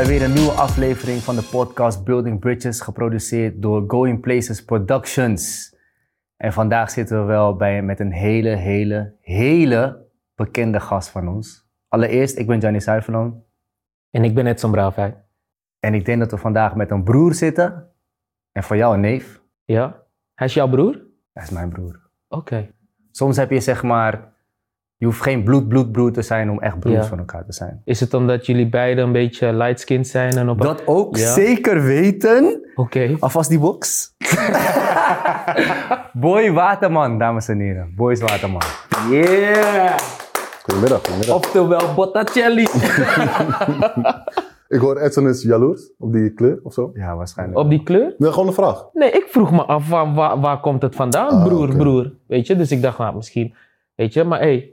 Bij weer een nieuwe aflevering van de podcast Building Bridges, geproduceerd door Going Places Productions. En vandaag zitten we wel bij, met een hele, hele, hele bekende gast van ons. Allereerst, ik ben Johnny Zuiverloon. En ik ben Edson Braafheid. En ik denk dat we vandaag met een broer zitten. En voor jou een neef. Ja? Hij is jouw broer? Hij is mijn broer. Oké. Soms heb je zeg maar, je hoeft geen bloed-bloed-broer te zijn om echt broers Ja. van elkaar te zijn. Is het omdat jullie beiden een beetje light-skinned zijn? En op... Dat ook Ja. zeker weten. Oké. Alvast die box. Boy Waterman, dames en heren. Boys Waterman. Yeah! Goedemiddag, goedemiddag. Oftewel Botticelli. Ik hoor Edson is jaloers op die kleur of zo. Ja, waarschijnlijk. op die kleur? Nee, gewoon een vraag. Nee, ik vroeg me af, waar, waar, waar komt het vandaan? Ah, broer, broer. Weet je? Dus ik dacht, nou, misschien... Weet je? Maar hey,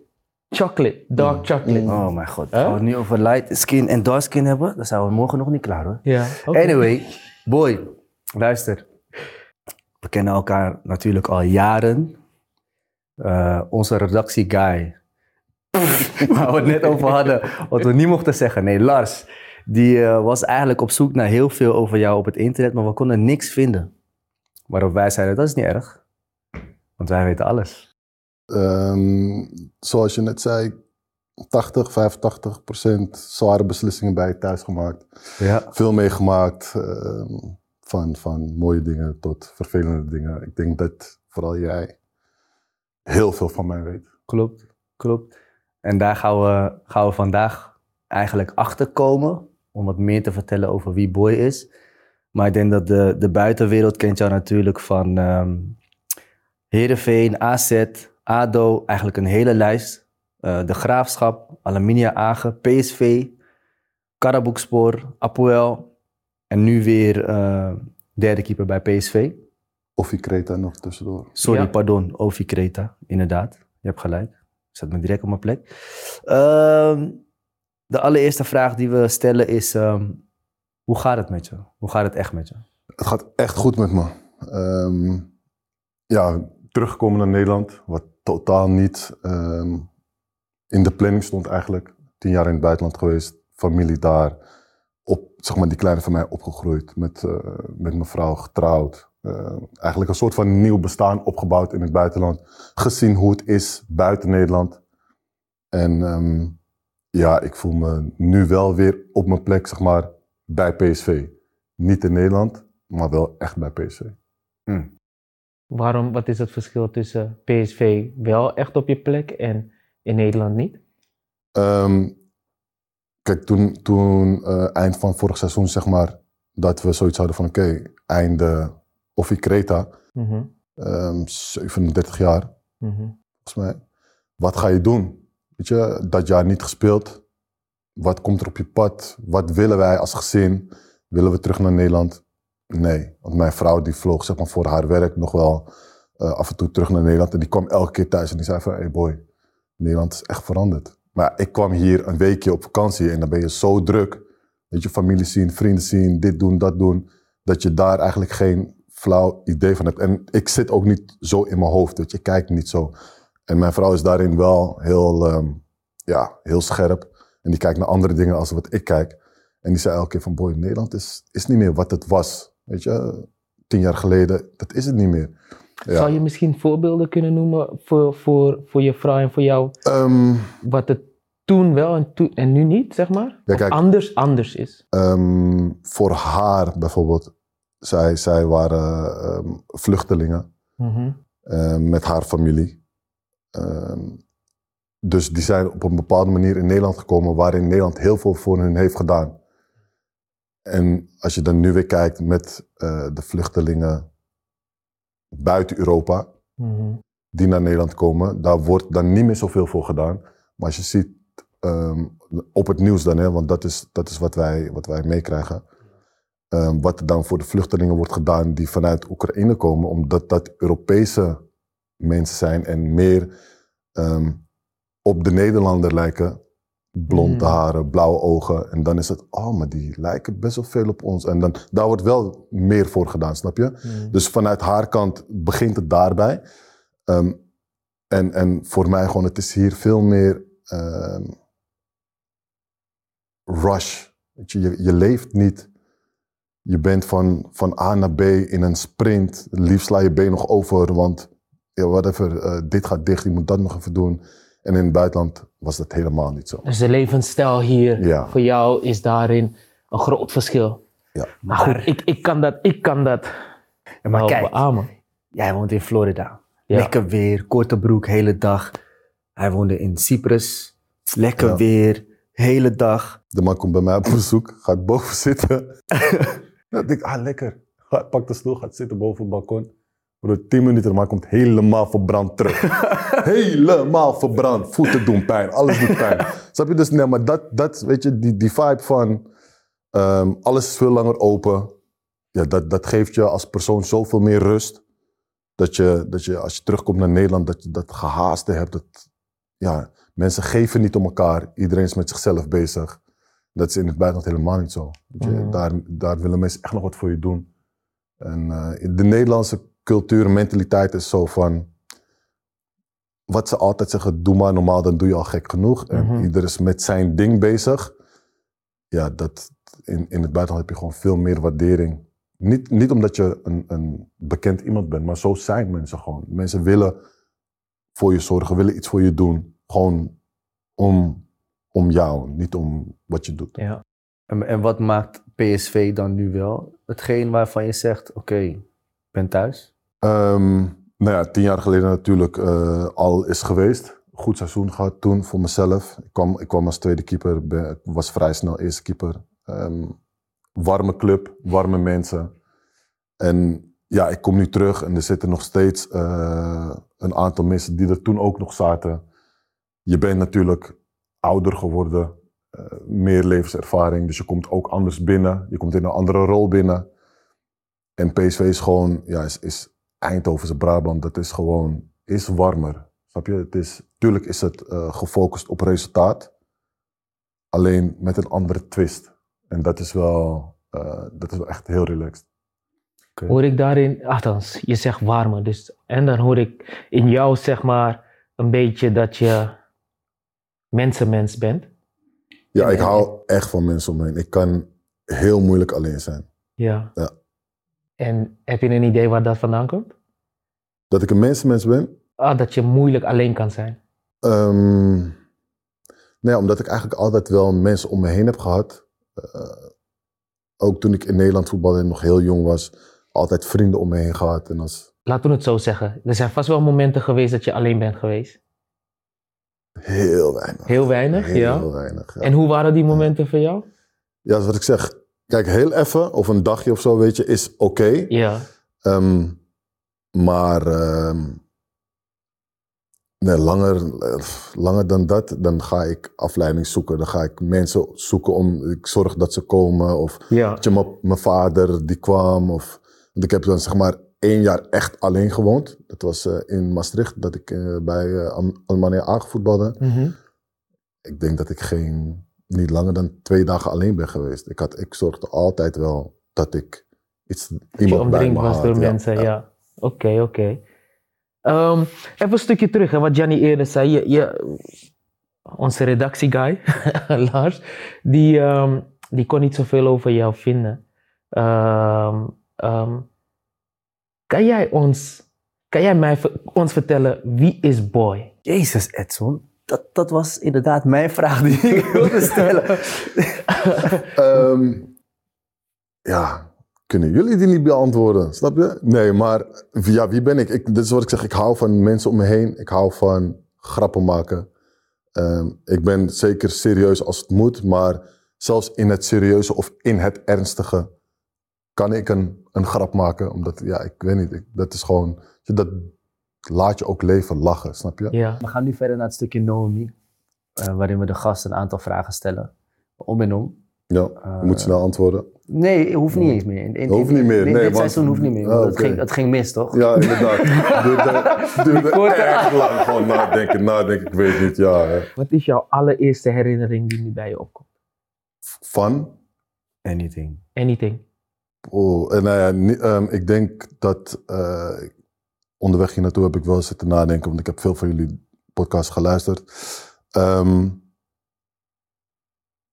chocolate. Dark chocolate. Oh mijn god. Huh? Gaan we het nu over light skin en dark skin hebben? Dan zijn we morgen nog niet klaar hoor. Ja. Anyway, boy, luister. We kennen elkaar natuurlijk al jaren. Eh, onze redactieguy, waar we het net over hadden, wat we niet mochten zeggen. Nee, Lars, die eh, was eigenlijk op zoek naar heel veel over jou op het internet, maar we konden niks vinden. Waarop wij zeiden, dat is niet erg, want wij weten alles. Ehm, zoals je net zei, 80, 85 procent zware beslissingen bij je thuis gemaakt. Ja. Veel meegemaakt, ehm, van, van mooie dingen tot vervelende dingen. Ik denk dat vooral jij heel veel van mij weet. Klopt, klopt. En daar gaan we, gaan we vandaag eigenlijk achter komen om wat meer te vertellen over wie Boy is. Maar ik denk dat de, de buitenwereld kent jou natuurlijk van ehm Heerenveen, AZ, ADO, eigenlijk een hele lijst. Eh, de Graafschap, Aluminium Agen, PSV, Karaboekspor, Apoel en nu weer eh, derde keeper bij PSV. Of je Kreta nog tussendoor. Sorry, Ja. pardon, Ovi Kreta. Inderdaad, je hebt gelijk. Ik zet me direct op mijn plek. Ehm, de allereerste vraag die we stellen is: ehm, hoe gaat het met je? Hoe gaat het echt met je? Het gaat echt goed met me. Ehm, ja, teruggekomen naar Nederland, wat totaal niet ehm, in de planning stond eigenlijk. Tien jaar in het buitenland geweest, familie daar, op, zeg maar die kleine van mij opgegroeid, met, eh, met mijn vrouw getrouwd. Eh, eigenlijk een soort van nieuw bestaan opgebouwd in het buitenland. Gezien hoe het is buiten Nederland. En ehm, ja, ik voel me nu wel weer op mijn plek, zeg maar, bij PSV. Niet in Nederland, maar wel echt bij PSV. Waarom, wat is het verschil tussen PSV wel echt op je plek en in Nederland niet? Ehm, kijk, toen, toen eh, eind van vorig seizoen, zeg maar, dat we zoiets hadden van, oké, einde Offi Kreta, Mhm, ehm 37 jaar, mhm. volgens mij. Wat ga je doen? Weet je, dat jaar niet gespeeld. Wat komt er op je pad? Wat willen wij als gezin? Willen we terug naar Nederland? Nee, want mijn vrouw die vloog zeg maar, voor haar werk nog wel eh, af en toe terug naar Nederland. En die kwam elke keer thuis en die zei van, hey boy, Nederland is echt veranderd. Maar ik kwam hier een weekje op vakantie en dan ben je zo druk. Weet je, familie zien, vrienden zien, dit doen, dat doen. Dat je daar eigenlijk geen flauw idee van hebt. En ik zit ook niet zo in mijn hoofd, weet je, ik kijk niet zo. En mijn vrouw is daarin wel heel, ehm, ja, heel scherp. En die kijkt naar andere dingen als wat ik kijk. En die zei elke keer van, boy, Nederland is, is niet meer wat het was. Weet je, tien jaar geleden, dat is het niet meer. Ja. Zou je misschien voorbeelden kunnen noemen voor, voor, voor je vrouw en voor jou, Ehm, wat het toen wel en, toen, en nu niet, zeg maar? Ja, Of kijk. anders, anders is? Ehm, voor haar bijvoorbeeld, zij, zij waren ehm, vluchtelingen Mhm, met haar familie. Dus die zijn op een bepaalde manier in Nederland gekomen, waarin Nederland heel veel voor hun heeft gedaan. En als je dan nu weer kijkt met eh, de vluchtelingen buiten Europa, mhm. die naar Nederland komen, daar wordt dan niet meer zoveel voor gedaan. Maar als je ziet ehm, op het nieuws dan, hè, want dat is, dat is wat wij, wat wij meekrijgen. ehm, wat er dan voor de vluchtelingen wordt gedaan die vanuit Oekraïne komen, omdat dat Europese mensen zijn en meer ehm, op de Nederlander lijken. Blonde Mm. haren, blauwe ogen. En dan is het, oh, maar die lijken best wel veel op ons. En dan, daar wordt wel meer voor gedaan, snap je? Mhm. Dus vanuit haar kant begint het daarbij. Ehm, en, en voor mij gewoon, het is hier veel meer ehm, rush. Weet je, je, je leeft niet. Je bent van, van A naar B in een sprint. Liefst sla je been nog over, want ja, whatever, eh, dit gaat dicht, je moet dat nog even doen. En in het buitenland was dat helemaal niet zo. Dus de levensstijl hier Ja. voor jou is daarin een groot verschil. Ja. Maar goed, ik, ik kan dat, ik kan dat Ja, maar kijk, beamen. jij woont in Florida. Ja. Lekker weer, korte broek, hele dag. Hij woonde in Cyprus. Lekker Ja. weer, hele dag. De man komt bij mij op bezoek, gaat boven zitten. ja, ik denk, ah lekker. Pak de stoel, gaat zitten boven het balkon. Voor 10 minuten, man komt helemaal verbrand terug. helemaal verbrand. Voeten doen pijn, alles doet pijn. Snap je? Dus nee, maar dat, dat weet je, die, die vibe van ehm, alles is veel langer open. Ja, dat, dat geeft je als persoon zoveel meer rust. Dat je, dat je als je terugkomt naar Nederland, dat je dat gehaaste hebt. Dat, ja, mensen geven niet om elkaar. Iedereen is met zichzelf bezig. Dat is in het buitenland helemaal niet zo. Je? Mhm. Daar, daar willen mensen echt nog wat voor je doen. En eh, de Nederlandse cultuur en mentaliteit is zo van... Wat ze altijd zeggen, doe maar normaal, dan doe je al gek genoeg. En Mhm. ieder is met zijn ding bezig. Ja, dat, in, in het buitenland heb je gewoon veel meer waardering. Niet, niet omdat je een, een bekend iemand bent, maar zo zijn mensen gewoon. Mensen willen voor je zorgen, willen iets voor je doen. Gewoon om, om jou, niet om wat je doet. Ja. En, en wat maakt PSV dan nu wel? Hetgeen waarvan je zegt, oké, ik ben thuis. Ehm, nou ja, tien jaar geleden natuurlijk eh, al is geweest. Goed seizoen gehad toen voor mezelf. Ik kwam, ik kwam als tweede keeper, was vrij snel eerste keeper. Ehm, warme club, warme mensen. En ja, ik kom nu terug en er zitten nog steeds eh, een aantal mensen die er toen ook nog zaten. Je bent natuurlijk ouder geworden, eh, meer levenservaring, dus je komt ook anders binnen. Je komt in een andere rol binnen. En PSV is gewoon, ja, is, is Eindhovense Brabant, dat is gewoon, is warmer. Snap je? Het is, tuurlijk is het eh, gefocust op resultaat, alleen met een andere twist. En dat is wel, eh, dat is wel echt heel relaxed. Hoor ik daarin, althans, je zegt warmer. Dus, en dan hoor ik in jou zeg maar een beetje dat je mensenmens bent. Ja, ik hou echt van mensen om me heen. Ik kan heel moeilijk alleen zijn. Ja. Ja. En heb je een idee waar dat vandaan komt? Dat ik een mensenmens ben, Ah, dat je moeilijk alleen kan zijn. Ehm nou ja, omdat ik eigenlijk altijd wel mensen om me heen heb gehad. Eh, ook toen ik in Nederland voetbalde en nog heel jong was, altijd vrienden om me heen gehad. En als Laten we het zo zeggen. Er zijn vast wel momenten geweest dat je alleen bent geweest. heel weinig. Heel weinig, Heel ja. weinig. Ja. En hoe waren die momenten voor jou? ja, dat is wat ik zeg. Kijk, heel even of een dagje of zo, weet je, is oké. Ja. Ehm, maar ehm, nee, langer, eh, langer dan dat, dan ga ik afleiding zoeken. Dan ga ik mensen zoeken om, ik zorg dat ze komen. Of Ja. Weet je, mijn- mijn vader die kwam. Of, want ik heb dan zeg maar één jaar echt alleen gewoond. Dat was eh, in Maastricht, dat ik eh, bij uh, Almania aangevoetbalde. Mhm. Ik denk dat ik geen, niet langer dan twee dagen alleen ben geweest. Ik, had, ik zorgde altijd wel dat ik iets, Dat je iemand bij me omringd was had. door ja. mensen, ja. Oké, oké. Ehm, even een stukje terug, hè, wat Gianni eerder zei. Je, je, onze redactieguy, Lars, die, ehm, die kon niet zoveel over jou vinden. Ehm, ehm, kan jij ons, kan jij mij, ons vertellen, wie is Boy? Jezus, Edson. Dat, dat was inderdaad mijn vraag die ik wilde stellen. Ehm, ja, kunnen jullie die niet beantwoorden? Snap je? Nee, maar ja, wie ben ik? ik? Dit is wat ik zeg. Ik hou van mensen om me heen. Ik hou van grappen maken. Ehm, ik ben zeker serieus als het moet, maar zelfs in het serieuze of in het ernstige kan ik een, een grap maken. Omdat, ja, ik weet niet, ik- dat is gewoon, dat laat je ook leven lachen, snap je? Ja. We gaan nu verder naar het stukje Know Me. eh, waarin we de gast een aantal vragen stellen. Om en om. Ja, je moet snel antwoorden. Nee, hoeft niet eens meer. In, in- Hoeft niet meer, in- nee, dit want- seizoen hoeft niet meer. Ah, het, oké. ging, het ging mis, toch? Ja, inderdaad. duurde duurde lang. Gewoon nadenken, nadenken, ik weet niet. Ja, hè. Wat is jouw allereerste herinnering die nu bij je opkomt? Van? Anything. Anything. Oh, en nou ja, ehm, ik denk dat eh, onderweg hier naartoe heb ik wel zitten nadenken, want ik heb veel van jullie podcasts geluisterd. Ehm,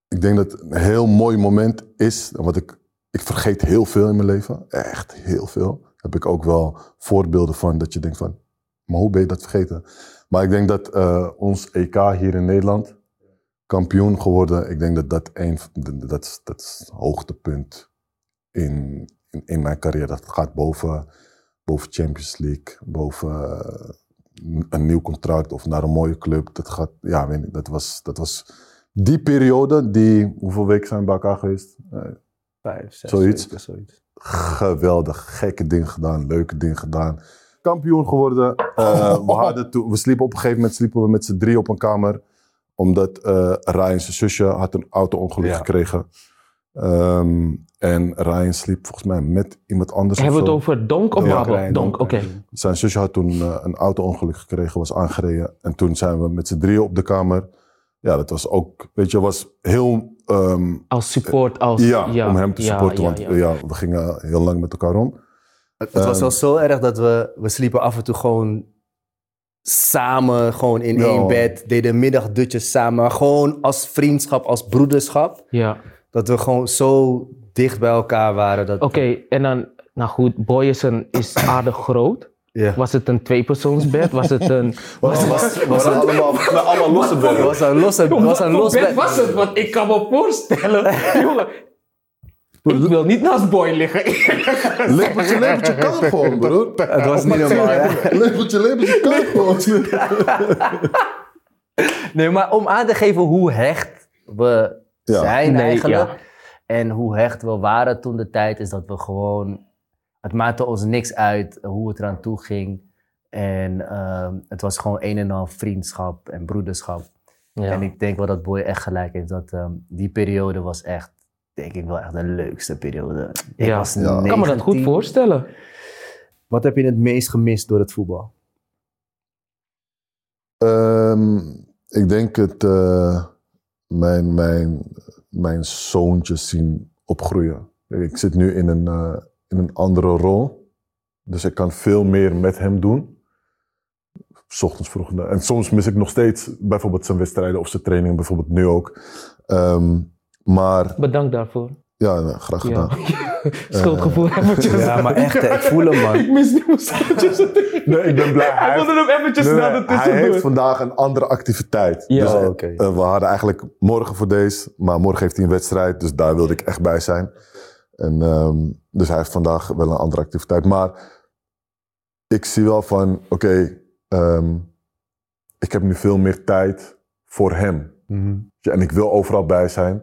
ik denk dat een heel mooi moment is. Wat ik, ik vergeet heel veel in mijn leven. Echt heel veel. Daar heb ik ook wel voorbeelden van. Dat je denkt van, maar hoe ben je dat vergeten? Maar ik denk dat eh, ons EK hier in Nederland, kampioen geworden. Ik denk dat dat een, dat dat is het hoogtepunt in, in, in mijn carrière. Dat gaat boven, boven Champions League, boven eh, een nieuw contract of naar een mooie club. Dat gaat, ja, weet ik, dat was, dat was die periode, die, hoeveel weken zijn we bij elkaar geweest? Eh, Vijf, zes, Zoiets. zeven, zoiets. geweldig, gekke dingen gedaan, leuke dingen gedaan. Kampioen geworden. Eh, we, hadden toen, we sliepen op een gegeven moment sliepen we met z'n drie op een kamer. Omdat eh Ryan zijn zusje had een auto-ongeluk Ja. gekregen. Ehm, en Ryan sliep volgens mij met iemand anders. Hebben we het over Donk of Ja, Donk, oké. Zijn zusje had toen eh, een auto-ongeluk gekregen, was aangereden. En toen zijn we met z'n drieën op de kamer. Ja, dat was ook, weet je, was heel ehm, Als support, als... ja, om hem te ja, supporten. ja, want ja. we gingen heel lang met elkaar om. Het, het was wel zo erg dat we, we sliepen af en toe gewoon samen, gewoon in Ja. één bed. Deden middagdutjes samen, gewoon als vriendschap, als broederschap. Ja. Dat we gewoon zo dicht bij elkaar waren. Dat, Oké, en dan... Nou goed, Boy is, een, is aardig groot. Was het een tweepersoonsbed? Was het een... Was, was, was allemaal, allemaal losse Het bedden. was een losse, het was een Wat los voor bed. bed was het? Want ik kan me voorstellen, jongen. Ik wil niet naast Boy liggen. Lepeltje, lepeltje kan gewoon, broer. Het was niet normaal, ja. Lepeltje, lepeltje kan gewoon. Nee, maar om aan te geven hoe hecht we Ja. zijn Nee, eigenlijk. ja. En hoe hecht we waren toen de tijd, is dat we gewoon... Het maakte ons niks uit hoe het eraan toe ging. En ehm, het was gewoon een en al vriendschap en broederschap. Ja. En ik denk wel dat Boy echt gelijk heeft. Dat ehm, die periode was echt, denk ik wel echt de leukste periode. Ik Ja. was Ja. Ik kan me dat goed 19. voorstellen. Wat heb je het meest gemist door het voetbal? Ehm, ik denk het, eh, mijn, mijn, mijn zoontjes zien opgroeien. Ik zit nu in een, eh, in een andere rol. Dus ik kan veel meer met hem doen. 's ochtends vroeg. En soms mis ik nog steeds bijvoorbeeld zijn wedstrijden of zijn trainingen. Bijvoorbeeld nu ook. Ehm, maar Bedankt daarvoor. Ja, nou, graag gedaan. Ja. Schuldgevoel eventjes. Ja, maar echt, hè, ik voel hem, man. Ik mis niet mijn. Nee, ik ben blij. Hij wilde hem eventjes Nee, naar nee, de hij tussendoor. heeft vandaag een andere activiteit. Ja. Dus, Oh, eh, oké. eh, we hadden eigenlijk morgen voor deze, maar morgen heeft hij een wedstrijd, dus daar wilde ik echt bij zijn. En, ehm, dus hij heeft vandaag wel een andere activiteit. Maar ik zie wel van, oké, ehm, ik heb nu veel meer tijd voor hem. Mhm. Ja, En ik wil overal bij zijn.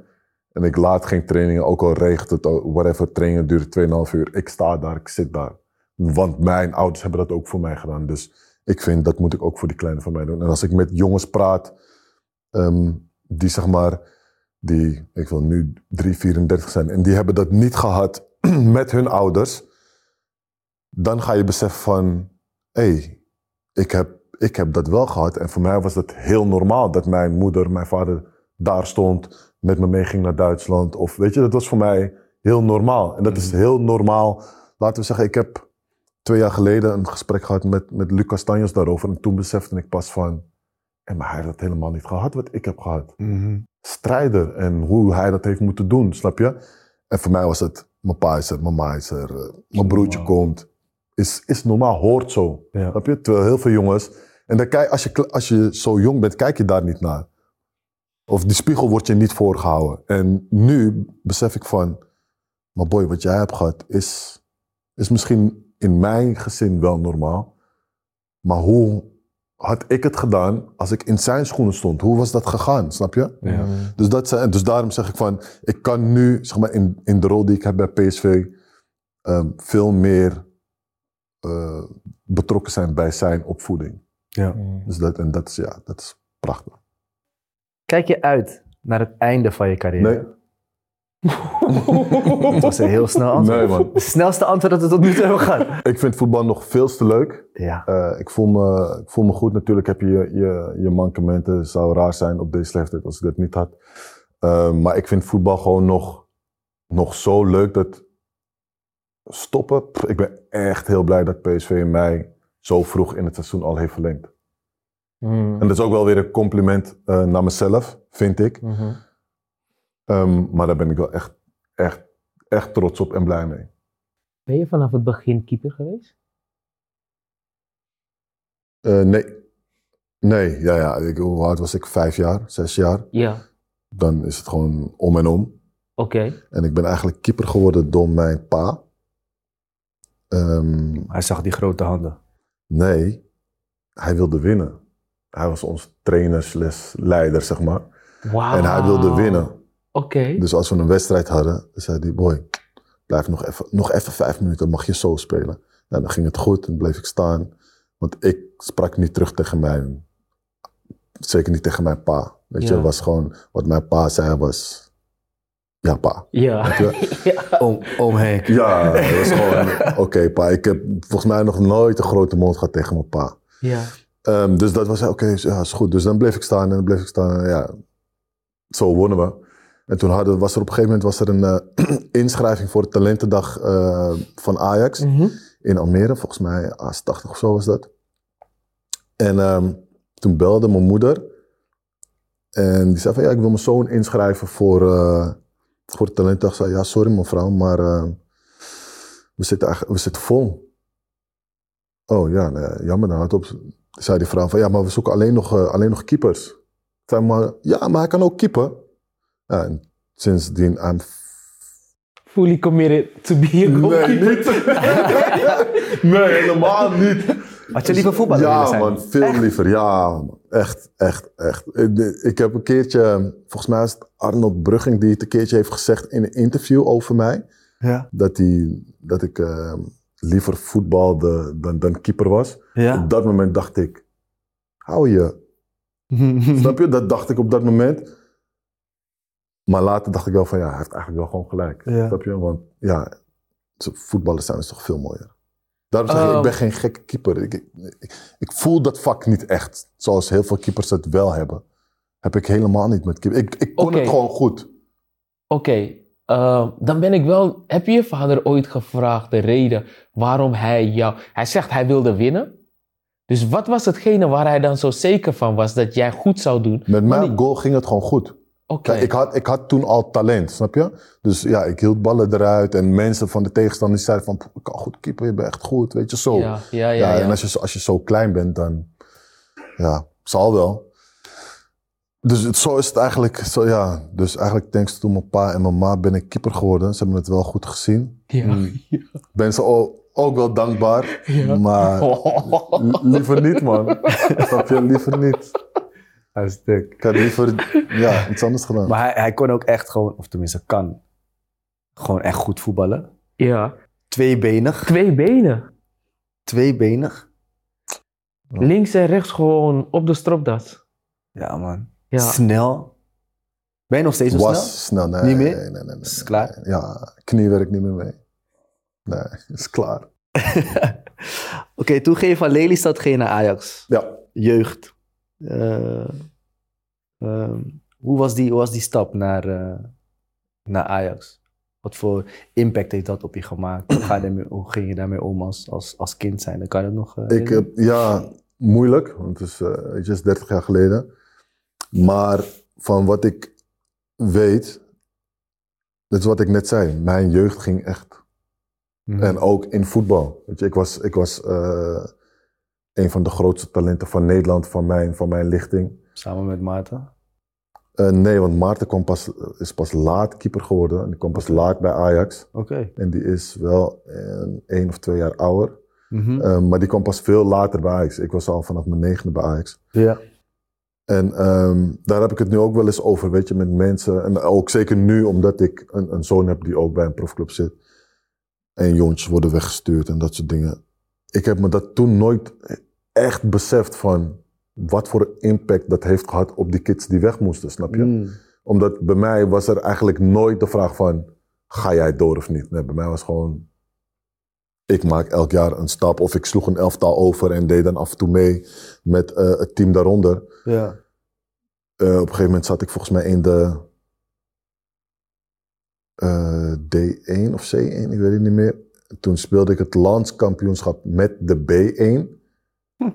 En ik laat geen trainingen, ook al regent het, whatever, trainingen duren 2,5 uur. Ik sta daar, ik zit daar. Want mijn ouders hebben dat ook voor mij gedaan. Dus ik vind, dat moet ik ook voor die kleine van mij doen. En als ik met jongens praat, ehm, die zeg maar, die, ik wil nu 3, 34 zijn, en die hebben dat niet gehad met hun ouders, dan ga je beseffen van, hé, hey, ik, heb, ik heb dat wel gehad. En voor mij was dat heel normaal dat mijn moeder, mijn vader daar stond, met me meeging naar Duitsland. Of weet je, dat was voor mij heel normaal. En dat is heel normaal. Laten we zeggen, ik heb twee jaar geleden een gesprek gehad met, met Lucas Tanjos daarover. En toen besefte ik pas van, hé, maar hij heeft dat helemaal niet gehad wat ik heb gehad. Mhm. Strijder en hoe hij dat heeft moeten doen, snap je? En voor mij was het, mijn pa is er, mijn ma is er, eh, mijn broertje komt. Is, is normaal, hoort zo. Ja. Snap je? Terwijl heel veel jongens. En dan kijk, als, je, als je zo jong bent, kijk je daar niet naar. Of die spiegel wordt je niet voorgehouden. En nu besef ik van. Maar boy, wat jij hebt gehad is, is misschien in mijn gezin wel normaal. Maar hoe had ik het gedaan als ik in zijn schoenen stond? Hoe was dat gegaan? Snap je? Ja. Dus, dat dus daarom zeg ik van, ik kan nu, zeg maar, in, in de rol die ik heb bij PSV, ehm, veel meer eh, betrokken zijn bij zijn opvoeding. Ja. Dus dat, en dat is, ja, dat is prachtig. Kijk je uit naar het einde van je carrière? Nee, Dat was een heel snel antwoord. nee man. Het snelste antwoord dat we tot nu toe hebben gehad. Ik vind voetbal nog veel te leuk. Ja. Eh, ik, voel me, ik voel me goed. Natuurlijk heb je je, je, mankementen. Het zou raar zijn op deze leeftijd als ik dat niet had. Eh, maar ik vind voetbal gewoon nog, nog zo leuk dat stoppen. pff, ik ben echt heel blij dat PSV mij zo vroeg in het seizoen al heeft verlengd. Mm. En dat is ook wel weer een compliment eh, naar mezelf, vind ik. Mhm. Ehm, maar daar ben ik wel echt, echt, echt trots op en blij mee. Ben je vanaf het begin keeper geweest? Eh, nee. Nee, ja, ja. Ik, hoe oud was ik? Vijf jaar, zes jaar. Ja. Dan is het gewoon om en om. Oké. En ik ben eigenlijk keeper geworden door mijn pa. Ehm, Hij zag die grote handen. nee, hij wilde winnen. Hij was ons trainer slash leider, zeg maar. Wauw. En hij wilde winnen. Oké. Dus als we een wedstrijd hadden, zei hij, boy, blijf nog even, nog even vijf minuten, mag je zo spelen. En dan ging het goed en bleef ik staan. Want ik sprak niet terug tegen mijn, zeker niet tegen mijn pa. Weet je, Ja. het was gewoon, wat mijn pa zei was, ja pa. Ja. Weet je? ja. Henk. Het was gewoon, oké pa. Ik heb volgens mij nog nooit een grote mond gehad tegen mijn pa. Ja. Ehm, dus dat was, oké, ja, is goed. Dus dan bleef ik staan en dan bleef ik staan. En ja, zo wonnen we. En toen hadden, was er op een gegeven moment was er een eh, inschrijving voor de talentendag eh, van Ajax Mhm. in Almere. Volgens mij AS80 of zo was dat. En ehm, toen belde mijn moeder. En die zei van, ja, ik wil mijn zoon inschrijven voor, eh, voor de talentendag. Ik zei, ja, sorry mevrouw, maar eh, we, zitten we zitten vol. Oh ja, nee, jammer dan. Hard op. Zei die vrouw van, ja, maar we zoeken alleen nog, eh, alleen nog keepers. Ik zei, maar ja, maar hij kan ook keeper. Ja, en sindsdien, I'm Fully committed to be a Nee, goalkeeper. niet. nee, helemaal niet. Had je liever voetballer willen Ja, zijn? man, veel liever. Ja, man. echt, echt, echt. Ik, ik heb een keertje, volgens mij is het Arnold Brugging die het een keertje heeft gezegd in een interview over mij. Ja. Dat, die, dat ik eh, liever voetbalde dan, dan keeper was. Ja. Op dat moment dacht ik, hou je. Snap je? Dat dacht ik op dat moment. Maar later dacht ik wel van, ja, hij heeft eigenlijk wel gewoon gelijk. Ja. Snap je? Want ja, voetballers zijn is toch veel mooier. Daarom zeg ik, Oh. ik ben geen gekke keeper. Ik, ik, ik, voel dat vak niet echt. Zoals heel veel keepers het wel hebben. Heb ik helemaal niet met keeper. Ik, ik kon het gewoon goed. Oké, eh, dan ben ik wel. Heb je je vader ooit gevraagd de reden waarom hij jou. Hij zegt hij wilde winnen. Dus wat was hetgene waar hij dan zo zeker van was dat jij goed zou doen? Met mijn goal ging het gewoon goed. Oké. Ik, had, ik had toen al talent, snap je? Dus ja, ik hield ballen eruit. En mensen van de tegenstander zeiden van... "Poeh, Ik kan goed keeper, je bent echt goed, weet je, zo. Ja, ja, ja. Ja, en als je, zo- als je zo klein bent, dan... Ja, zal wel. Dus het, zo is het eigenlijk. Zo, ja. Dus eigenlijk dankzij mijn pa en mijn ma ben ik keeper geworden. Ze hebben het wel goed gezien. Ja. Ik ben ze ook, ook wel dankbaar. Ja. Maar li- liever niet, man. Snap je? Liever niet. Hij is dik. Ik had liever ja, iets anders gedaan. Maar hij, hij kon ook echt gewoon, of tenminste kan, gewoon echt goed voetballen. ja. Tweebenig. Twee benen. Tweebenig. Links en rechts gewoon op de stropdas. Ja, man. Ja. Snel. Ben je nog steeds zo snel? Was snel. Nee, Niet meer? Nee, nee, nee, nee, Is klaar? nee. Ja, knie werkt niet meer mee. Nee, is klaar. Oké, toen ging je van Lelystad ging je naar Ajax. Ja. Jeugd. Eh, ehm, hoe, was die, hoe was die stap naar, eh, naar Ajax? Wat voor impact heeft dat op je gemaakt? Hoe, ga je daarmee, hoe ging je daarmee om als, als, als kind zijn? Dan kan je dat nog... eh, Ik heb, ja, moeilijk, want het is, eh, het is 30 jaar geleden. Maar van wat ik weet, dat is wat ik net zei, mijn jeugd ging echt. Mhm. En ook in voetbal. Weet je, ik was, ik was eh, een van de grootste talenten van Nederland, van mijn, van mijn lichting. Samen met Maarten. Eh, nee, want Maarten kwam pas, is pas laat keeper geworden. Die kwam pas laat bij Ajax. Oké. En die is wel een, één of twee jaar ouder. Mhm. Eh, maar die kwam pas veel later bij Ajax. Ik was al vanaf mijn negende bij Ajax. Ja. En ehm, daar heb ik het nu ook wel eens over, weet je, met mensen. En ook zeker nu, omdat ik een, een zoon heb die ook bij een profclub zit. En jongetjes worden weggestuurd en dat soort dingen. Ik heb me dat toen nooit echt beseft van wat voor impact dat heeft gehad op die kids die weg moesten, snap je? Mm. Omdat bij mij was er eigenlijk nooit de vraag van, ga jij door of niet? Nee, bij mij was gewoon, ik maak elk jaar een stap. Of ik sloeg een elftal over en deed dan af en toe mee met eh, het team daaronder. Ja. Eh, op een gegeven moment zat ik volgens mij in de eh, D1 of C1, ik weet het niet meer. Toen speelde ik het landskampioenschap met de B1. Hm.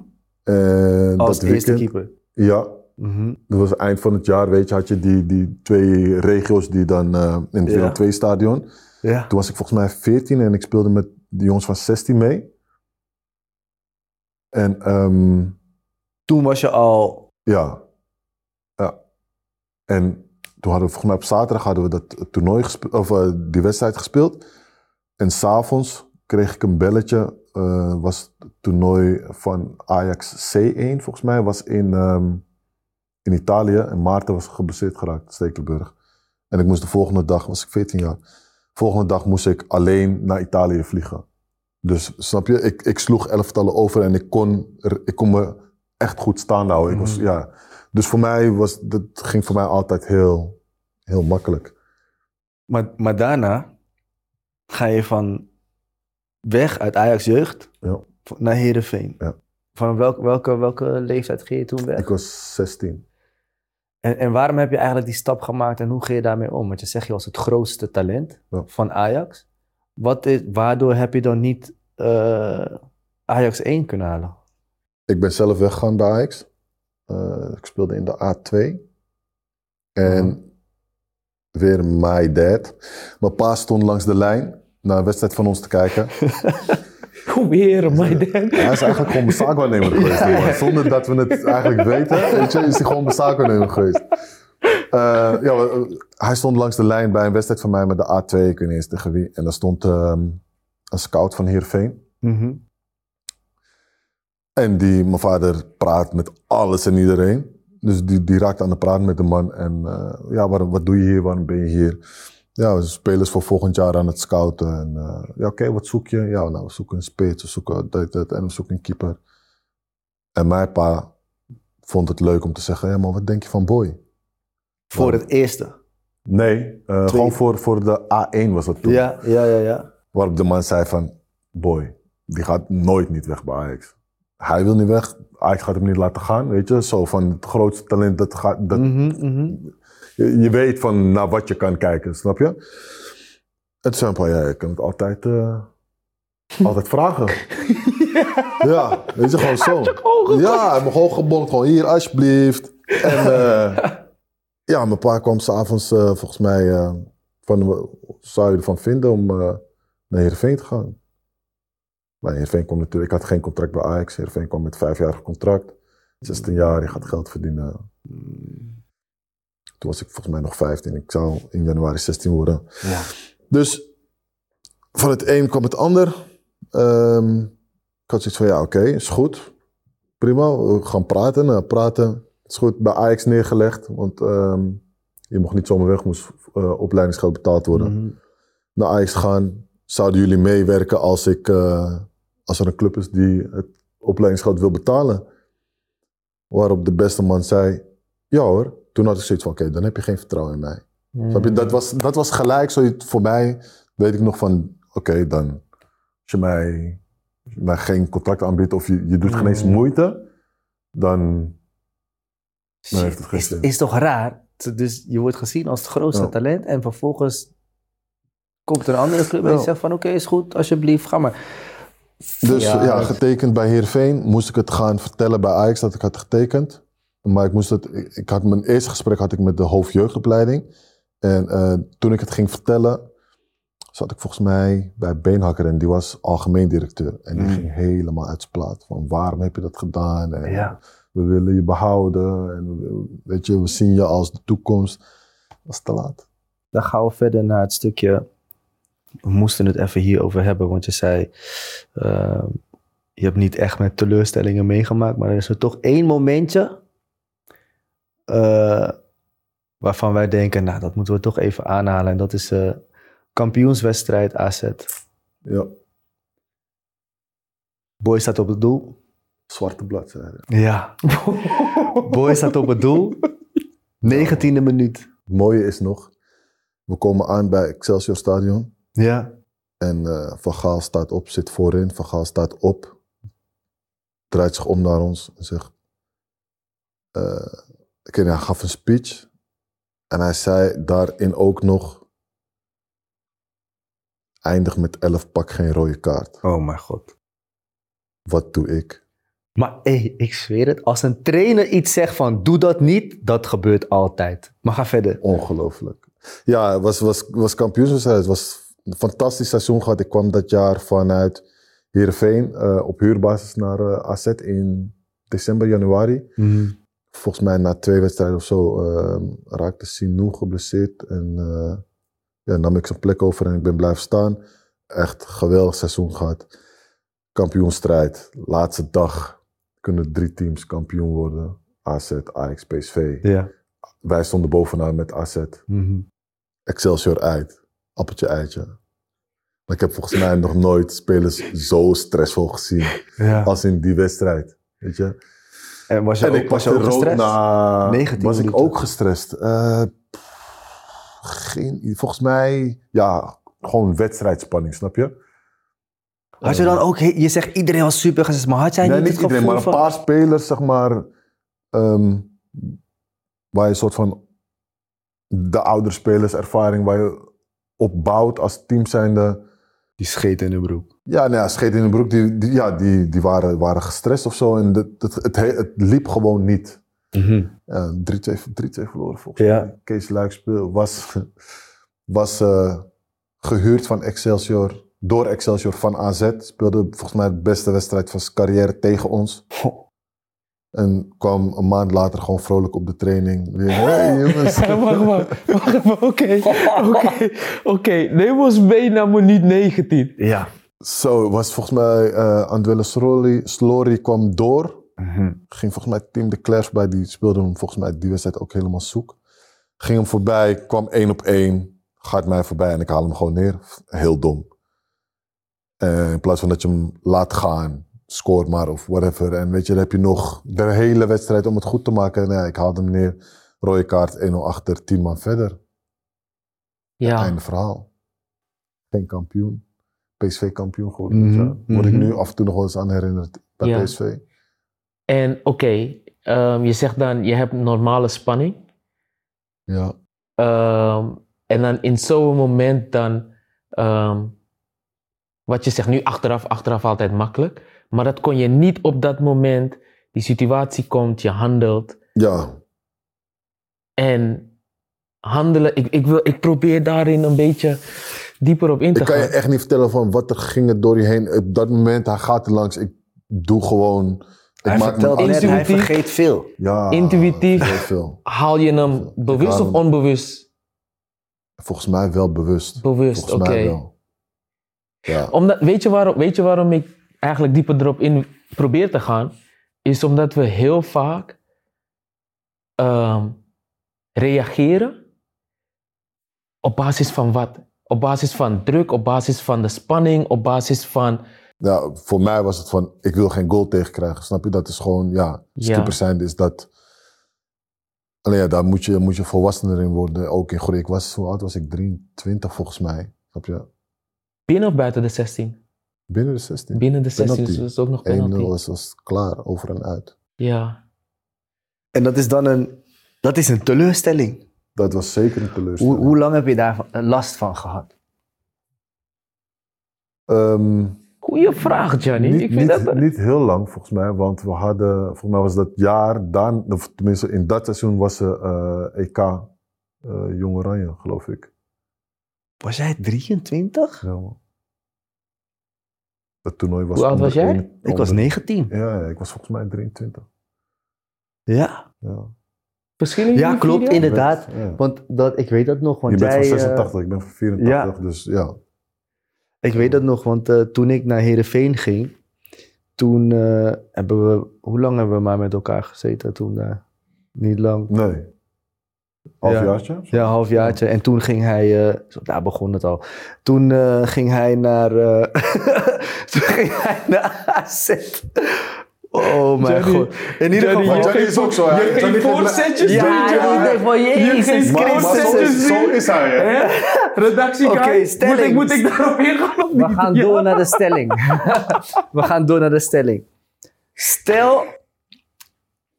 Als dat eerste weekend- keeper. Ja, Mhm. Dat was eind van het jaar, weet je, had je die, die twee regio's die dan in het Ja. Willem 2 stadion. Ja. Toen was ik volgens mij 14 en ik speelde met de jongens van 16 mee. En ehm, Toen was je al... ja. ja. En toen hadden we volgens mij op zaterdag hadden we dat toernooi gespeeld, of eh, die wedstrijd gespeeld. En s'avonds kreeg ik een belletje. eh, was het toernooi van Ajax C1 volgens mij. Was in, ehm, in Italië. En Maarten was geblesseerd geraakt, Stekelenburg. En ik moest de volgende dag, was ik 14 jaar. Volgende dag moest ik alleen naar Italië vliegen. Dus snap je, ik, ik sloeg elftallen over en ik kon, ik kon me echt goed staan houden. Ik was, Mhm. ja. Dus voor mij was, dat ging voor mij altijd heel, heel makkelijk. Maar, maar daarna ga je van weg uit Ajax jeugd Ja. naar Heerenveen. Ja. Van welke, welke, welke leeftijd ging je toen weg? Ik was 16. En, en waarom heb je eigenlijk die stap gemaakt en hoe ging je daarmee om? Want je zegt je was het grootste talent Ja. van Ajax. Wat is, waardoor heb je dan niet eh, Ajax 1 kunnen halen? Ik ben zelf weggegaan bij Ajax. Eh, ik speelde in de A2. En weer my dad. Mijn pa stond langs de lijn naar een wedstrijd van ons te kijken. Hoe weer, my dad. Hij is eigenlijk gewoon zaakwaarnemer geweest. man. Zonder dat we het eigenlijk weten, weet je, is hij gewoon zaakwaarnemer geweest. Eh, ja, eh, hij stond langs de lijn bij een wedstrijd van mij met de A2, ik weet niet eens tegen wie. En daar stond ehm, een scout van Heerenveen. Mhm. En die, mijn vader praat met alles en iedereen. Dus die, die raakt aan de praat met de man. En eh, ja, waar, wat doe je hier? Waarom ben je hier? Ja, we zijn spelers voor volgend jaar aan het scouten. En eh, ja, oké, wat zoek je? Ja, nou, we zoeken een spits, we zoeken dit, dit, en we zoeken een keeper. En mijn pa vond het leuk om te zeggen, ja, maar wat denk je van Boy? Voor het eerste. Nee, eh, gewoon voor, voor de A1 was dat toen. Ja, ja, ja, ja. Waarop de man zei van, boy, die gaat nooit niet weg bij Ajax. Hij wil niet weg, Ajax gaat hem niet laten gaan, weet je. Zo van het grootste talent, dat gaat, dat, Mhm, mhm. Je, je weet van naar wat je kan kijken, snap je? Het is van, ja, je kan het altijd, eh, altijd vragen. ja, weet je, gewoon zo. Ja, me gewoon gebonkt, gewoon hier, alsjeblieft. En eh, ja, mijn pa kwam s'avonds uh, volgens mij van, wat zou je ervan vinden om naar Heerenveen te gaan? Maar Heerenveen kwam natuurlijk, ik had geen contract bij Ajax. Heerenveen kwam met vijfjarig contract. 16 jaar, je gaat geld verdienen. Toen was ik volgens mij nog 15. Ik zou in januari 16 worden. Ja. Dus van het een kwam het ander. Ehm, ik had zoiets van, ja, oké, is goed. Prima, we gaan praten. Nou, praten is goed. Bij Ajax neergelegd, want ehm, je mocht niet zomaar weg, moest uh, opleidingsgeld betaald worden. Mhm. Naar Ajax gaan. Zouden jullie meewerken als, ik, uh, als er een club is die het opleidingsgeld wil betalen? Waarop de beste man zei, ja hoor. Toen had ik zoiets van, oké, dan heb je geen vertrouwen in mij. Mm. Je? Dat, was, dat was gelijk zoiets voor mij. Weet ik nog van, oké, dan als je mij, als je mij geen contract aanbiedt of je, je doet geen eens Mm. moeite, dan, dan heeft het geen is, zin. is toch raar? Dus je wordt gezien als het grootste Ja. talent en vervolgens komt er een andere club en die zegt van oké, is goed, alsjeblieft, ga maar. Dus Ja, ja, getekend bij Heerenveen. Moest ik het gaan vertellen bij Ajax dat ik had getekend. Maar ik moest het, ik, had mijn eerste gesprek had ik met de hoofdjeugdopleiding. En eh, toen ik het ging vertellen, zat ik volgens mij bij Beenhakker en die was algemeen directeur. En die Mm. ging helemaal uit zijn plaat. Van waarom heb je dat gedaan? En Ja. we willen je behouden. En we- weet je, we zien je als de toekomst. Dat was te laat. Dan gaan we verder naar het stukje. We moesten het even hierover hebben, want je zei. eh, je hebt niet echt met teleurstellingen meegemaakt, maar er is er toch één momentje. Eh, waarvan wij denken, nou, dat moeten we toch even aanhalen. En dat is eh kampioenswedstrijd AZ. Ja, Boy staat op het doel. zwarte bladzijde. Ja. Boy staat op het doel. 19e minuut. Het mooie is nog, we komen aan bij Excelsior Stadion. Ja. En Van Gaal staat op, zit voorin. Van Gaal staat op, draait zich om naar ons en zegt... niet, hij gaf een speech. En hij zei daarin ook nog... Eindig met 11, pak geen rode kaart. Oh mijn god. Wat doe ik? Maar hey, ik zweer het, als een trainer iets zegt van doe dat niet, dat gebeurt altijd. Maar ga verder. Ongelooflijk. Ja, het was, was, was kampioenswedstrijd. Het was een fantastisch seizoen gehad. Ik kwam dat jaar vanuit Heerenveen eh, op huurbasis naar eh, AZ in december, januari. Volgens mij na twee wedstrijden of zo eh, raakte Sinou geblesseerd. En eh, ja, nam ik zijn plek over en ik ben blijven staan. Echt geweldig seizoen gehad. Kampioenstrijd. Laatste dag kunnen drie teams kampioen worden. AZ, Ajax, PSV. Ja. Wij stonden bovenaan met AZ. Mhm. Excelsior uit. Appeltje eitje. Maar ik heb volgens mij nog nooit spelers zo stressvol gezien ja. als in die wedstrijd. Weet je? En was je En ook, ik was je ook gestrest? na... 19 Was ik ook gestrest? Eh, pff, geen, volgens mij, ja, gewoon wedstrijdspanning, snap je? Had je dan ook, he- je zegt iedereen was super gestrest, maar had jij nee, niet, iedereen, maar een van... paar spelers, zeg maar, ehm, waar je een soort van de oudere spelers ervaring waar je op bouwt als team zijnde. Die scheet in de broek. Ja, nou ja, scheet in de broek, die, die, ja, die, die waren, waren gestrest of zo. En het, het, het, het liep gewoon niet. Ja, 3-2 3-2 verloren volgens Ja. mij. Kees was, was eh, gehuurd van Excelsior, door Excelsior van AZ. Speelde volgens mij de beste wedstrijd van zijn carrière tegen ons. En kwam een maand later gewoon vrolijk op de training. Weer, hey jongens. wacht, wacht, wacht even, oké, oké, oké. Neem ons mee naar minuut 19. Ja. Zo, het was volgens mij eh Andwelle Slory, Slory kwam door. Mhm. Ging volgens mij Tim de Cler bij, die speelde hem volgens mij die wedstrijd ook helemaal zoek. Ging hem voorbij, kwam één op één, gaat mij voorbij en ik haal hem gewoon neer. Heel dom. Eh, in plaats van dat je hem laat gaan, scoort maar of whatever. En weet je, dan heb je nog de hele wedstrijd om het goed te maken. Nee, ik haalde hem neer, rode kaart, 1-0 achter, 10 man verder. Ja, Einde verhaal. Geen kampioen. PSV kampioen geworden. Mhm. Word ik mhm. nu af en toe nog wel eens aan herinnerd bij Ja. PSV. en oké, ehm, je zegt dan, je hebt normale spanning. Ja. Ehm, en dan in zo'n moment dan, ehm, wat je zegt nu achteraf, achteraf altijd makkelijk. Maar dat kon je niet op dat moment. Die situatie komt, je handelt. Ja, En handelen, ik, ik, wil, ik probeer daarin een beetje dieper op in te Ik kan gaan. je echt niet vertellen van wat er ging er door je heen. Op dat moment, hij gaat er langs. Ik doe gewoon... Ik Hij maak vertelt net, hij vergeet veel. Ja, Intuïtief. Veel. Haal je hem bewust of onbewust? Volgens mij wel bewust. Bewust, Volgens oké. mij wel. Ja. Omdat, weet, je waarom, weet je waarom ik eigenlijk dieper erop in probeer te gaan? Is omdat we heel vaak ehm, reageren op basis van wat? Op basis van druk, op basis van de spanning, op basis van... ja, voor mij was het van, ik wil geen goal tegenkrijgen. Snap je? Dat is gewoon, ja, Ja. skipper zijn is dat... Alleen ja, daar moet je, moet je volwassener in worden. Ook in groei. Ik was, hoe oud was ik? 23 volgens mij. Snap je? Binnen of buiten de 16? Binnen de 16. Binnen de 16, Penalty. dus dat is ook nog 1-0 penalty. was, was klaar, over en uit. Ja. En dat is dan een, dat is een teleurstelling. Dat was zeker een teleurstelling. Hoe, hoe lang heb je daar last van gehad? Ehm, Goeie vraag, Gianni. niet, ik vind niet, dat... niet heel lang volgens mij, want we hadden, volgens mij was dat jaar, daar, of tenminste in dat seizoen was ze eh, EK eh Jong Oranje, geloof ik. Was jij 23? Ja, man. Het toernooi was Hoe oud was jij? Ik was onder- 19. Ja, ja, ik was volgens mij 23. Ja, Ja, Verschillen jullie ja klopt, inderdaad. Ja. Want dat, ik weet dat nog. Want Je bent jij, van eh, 86, ik ben van 84, dus ja. Ik weet dat nog, want eh, toen ik naar Heerenveen ging, toen eh, hebben we, hoe lang hebben we maar met elkaar gezeten toen daar? Niet lang. Nee. Halfjaartje? Ja, een halfjaartje. En toen ging hij, eh, zo, daar begon het al. Toen eh, ging hij naar, eh, toen ging hij naar AZ. Oh mijn Johnny, god. In ieder geval. Johnny is ook zo? Je ging voorzetjes Ja, Johnny. denk van, Je jezus Maar, maar zo, is, zo doen. is hij, hè? Redactie, stelling. Moet ik, moet ik daarop ingaan of We gaan Ja. door naar de stelling. we gaan door naar de stelling. Stel.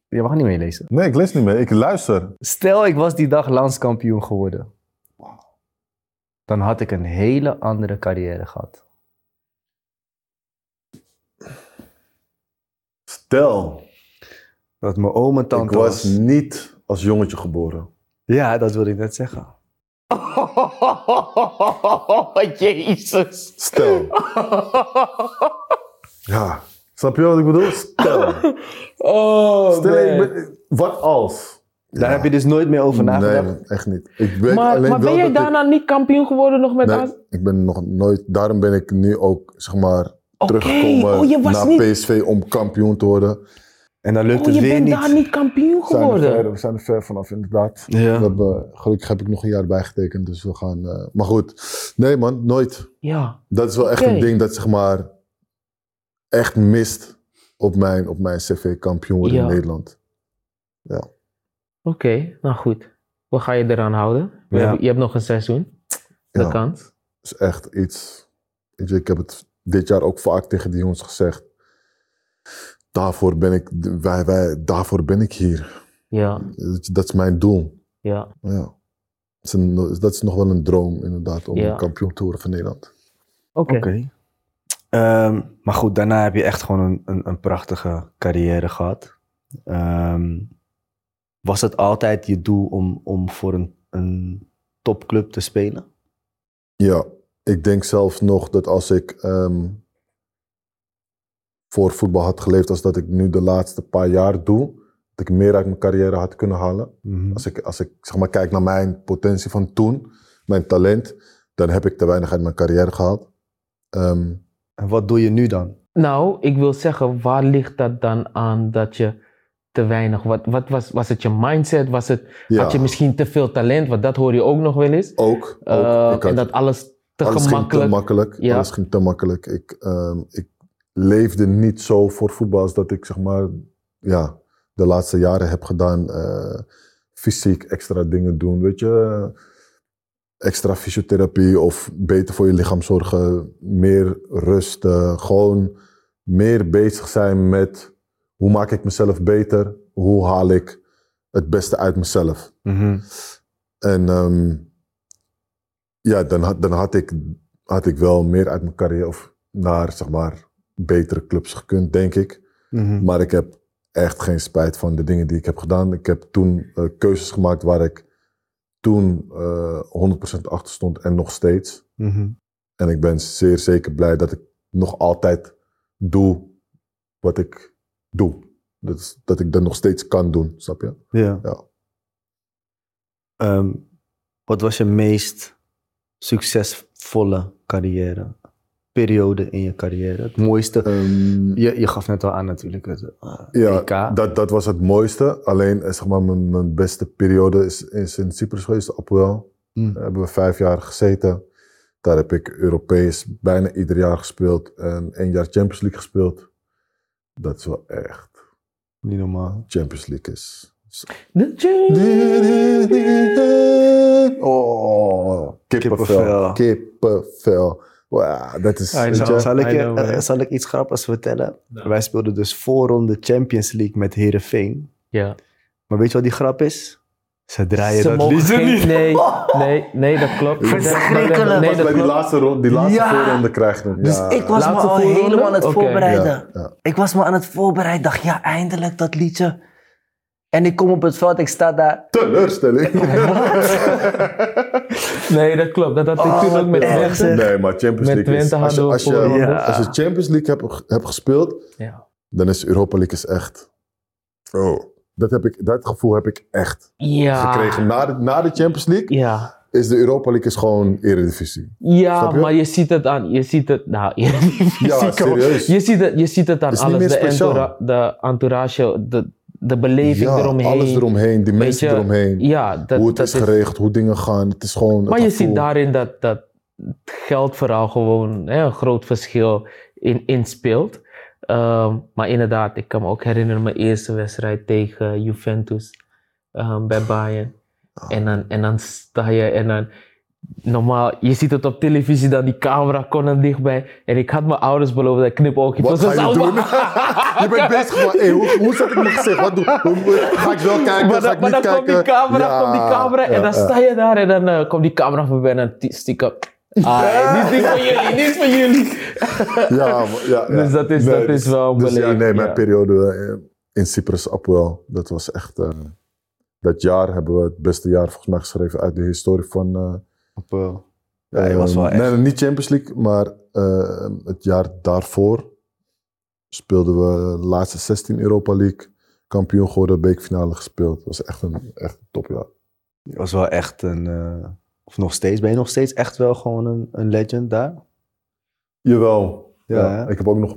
Je mag niet meelezen. Nee, ik lees niet meer. Ik luister. Stel, ik was die dag landskampioen geworden. Dan had ik een hele andere carrière gehad. Stel, Dat mijn oom en tante ik was niet als jongetje geboren. Ja, dat wilde ik net zeggen. Jezus. Stel. Ja, snap je wat ik bedoel? Stel. Oh, Stel, ik ben- wat als? Daar heb je dus nooit meer over nagedacht. Nee, echt niet. Ik weet Maar, alleen maar wel ben jij ik- daarna niet kampioen geworden nog met Nee, AZ? ik ben nog nooit. Daarom ben ik nu ook, zeg maar, teruggekomen oh, je naar niet- PSV om kampioen te worden. En dan lukt Oh, het je weer bent niet. daar niet kampioen We zijn, er geworden. ver, we zijn er ver vanaf, inderdaad. Ja. We hebben, gelukkig heb ik nog een jaar bijgetekend, dus we gaan. eh, maar goed, nee man, nooit. Ja. Dat is wel echt een ding dat zeg maar echt mist op mijn, op mijn cv kampioen worden Ja. in Nederland. Oké, nou goed. Wat ga je eraan houden? We Ja. hebben- je hebt nog een seizoen. De Ja. kans. is echt iets. Weet je, ik heb het dit jaar ook vaak tegen die jongens gezegd. Daarvoor ben ik, wij, wij, daarvoor ben ik hier. Ja, Dat is- Dat is mijn doel. ja. Ja. Dat, is een- dat is nog wel een droom, inderdaad, om Ja. een kampioen te worden van Nederland. Oké. Oké. Ehm, maar goed, daarna heb je echt gewoon een, een, een prachtige carrière gehad. Ehm, was het altijd je doel om, om voor een, een topclub te spelen? Ja, ik denk zelfs nog dat als ik ehm, voor voetbal had geleefd als dat ik nu de laatste paar jaar doe, dat ik meer uit mijn carrière had kunnen halen. Als ik, als ik zeg maar, kijk naar mijn potentie van toen, mijn talent, dan heb ik te weinig uit mijn carrière gehaald. Ehm, En wat doe je nu dan? Nou, ik wil zeggen, waar ligt dat dan aan dat je te weinig... Wat, wat was, was het je mindset? Was het, ja, Had je misschien te veel talent? Want dat hoor je ook nog wel eens. ook. ook. Eh, en dat alles te alles ging gemakkelijk... te makkelijk. Ja. Alles ging te makkelijk. Ik, ehm, ik leefde niet zo voor voetbal als dat ik zeg maar, ja, de laatste jaren heb gedaan. Eh, fysiek extra dingen doen, weet je. Extra fysiotherapie of beter voor je lichaam zorgen. Meer rust. eh, gewoon meer bezig zijn met hoe maak ik mezelf beter? Hoe haal ik het beste uit mezelf? En ehm, ja, dan, had, dan had, ik, had ik wel meer uit mijn carrière of naar zeg maar betere clubs gekund, denk ik. Mhm. Maar ik heb echt geen spijt van de dingen die ik heb gedaan. Ik heb toen eh, keuzes gemaakt waar ik toen eh 100% achter stond en nog steeds. Mhm. En ik ben zeer zeker blij dat ik nog altijd doe wat ik doe. Dat, dat ik dat nog steeds kan doen, snap je? Ja. Ja. Ehm, wat was je meest succesvolle carrière? Periode in je carrière? Het mooiste? Ehm, Je, je gaf net al aan natuurlijk het eh, Ja, EK. dat, dat was het mooiste. Alleen eh, zeg maar, mijn, mijn beste periode is, is in Cyprus geweest, Apoel. Mm. Daar hebben we vijf jaar gezeten. Daar heb ik Europees bijna ieder jaar gespeeld en één jaar Champions League gespeeld. Dat is wel echt. Niet normaal. Champions League is. Oh, kippenvel. Kippenvel. Kippenvel. Wow, dat is. I weet know. je, Zal ik, I je, know, eh, zal ik iets grappigs vertellen? Wij speelden dus voorronde Champions League met Herenveen. Ja. Maar weet je wat die grap is? Ze draaien Ze dat liedje niet. Nee, nee, nee, dat klopt. Verschrikkelijk. Nee, dat bij die laatste, ronde, die laatste Ja. voorronde krijgt hem. Dus ja. ik was me al helemaal aan het voorbereiden. Ja, ja. Ik was me aan het voorbereiden. dacht, ja, eindelijk dat liedje. En ik kom op het veld, ik sta daar. Teleurstelling. Nee, dat klopt. Dat had ik Oh, toen ook met Twente. Nee, maar Champions Met League is... Als je, als, je. Ja. als je Champions League hebt, hebt gespeeld, Ja. dan is Europa League is echt... Oh, dat, heb ik, dat gevoel heb ik echt Ja. gekregen. Na de, na de Champions League Ja. is de Europa League is gewoon eredivisie. Ja, je? maar je ziet het aan, je ziet het, nou, Ja, serieus. Je ziet het, je ziet het aan alles, de, entoura- de entourage, de, de beleving ja, eromheen. alles eromheen, die mensen je, eromheen. Ja, dat, hoe het dat is geregeld, hoe dingen gaan. Het is gewoon Maar je ziet daarin dat, dat het geldverhaal gewoon hè, een groot verschil in, in speelt. Ehm, maar inderdaad, ik kan me ook herinneren mijn eerste wedstrijd tegen Juventus ehm, bij Bayern. Ah. En, dan, en dan sta je en dan... Normaal, je ziet het op televisie, dan die camera kon er dichtbij. En ik had mijn ouders beloofd dat ik knipoogje Wat ga je doen? je bent bezig van, hey, hoe, hoe zet ik mijn gezicht? Wat doe Ga ik wel kijken? Maar ga ik maar niet dan komt die camera, Ja, komt die camera en dan ja. sta je daar en dan eh, komt die camera voorbij en dan ti- stiekem Ah, niet, niet van jullie, niet van jullie. Ja, maar- ja. Dus dat is- dat is wel dus, ja, beleefd, nee, mijn periode eh, in Cyprus, Apoel, dat was echt... eh, dat jaar hebben we het beste jaar volgens mij geschreven uit de historie van... eh, Op, eh, ja, was wel echt... Nee, niet Champions League, maar eh, het jaar daarvoor speelden we de laatste 16 Europa League. Kampioen geworden, beekfinale gespeeld. Dat was echt een, echt een topjaar. Je was wel echt een... eh, of nog steeds, ben je nog steeds echt wel gewoon een, een legend daar? Jawel. Ja, ik heb ook nog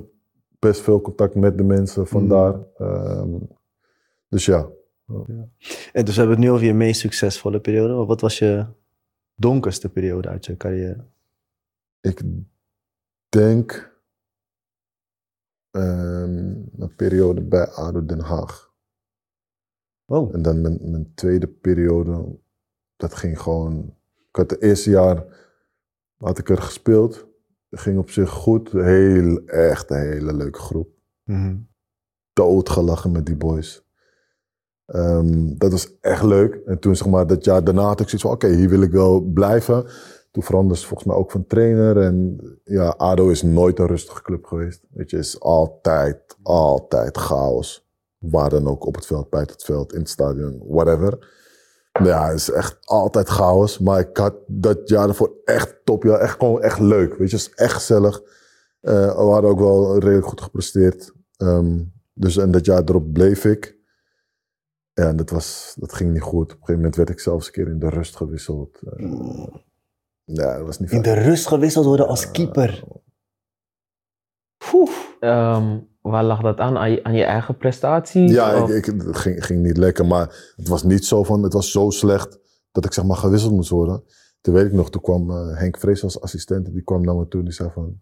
best veel contact met de mensen van Mm. daar. Ehm, dus ja, En dus we hebben het nu over je meest succesvolle periode. Wat was je donkerste periode uit je carrière? ik denk ehm, een periode bij ADO Den Haag. Oh, En dan mijn, mijn tweede periode, dat ging gewoon... Ik had het eerste jaar, had ik er gespeeld. Het ging op zich goed. Heel, echt een hele leuke groep. Mhm. Doodgelachen met die boys. Ehm, dat was echt leuk. En toen zeg maar dat jaar daarna had ik zoiets van, oké, hier wil ik wel blijven. Toen veranderde ze volgens mij ook van trainer. En ja, ADO is nooit een rustige club geweest. Weet je, is altijd, altijd chaos. Waar dan ook, op het veld, buiten het veld, in het stadion, whatever. Ja, het is echt altijd chaos. Maar ik had dat jaar ervoor echt top. Echt gewoon echt leuk. Weet je, het is echt gezellig. Eh, we hadden ook wel redelijk goed gepresteerd. Ehm, dus en dat jaar erop bleef ik. Ja, en dat, was, dat ging niet goed. Op een gegeven moment werd ik zelfs een keer in de rust gewisseld. Eh, ja, dat was niet In fijn. de rust gewisseld worden als keeper. Poeh. Ehm, waar lag dat aan? Aan je, aan je eigen prestaties? Ja, ik, ik, het ging, ging niet lekker, maar het was niet zo van, het was zo slecht dat ik zeg maar gewisseld moest worden. Toen weet ik nog, toen kwam eh, Henk Vrees als assistent, die kwam naar me toe en die zei van,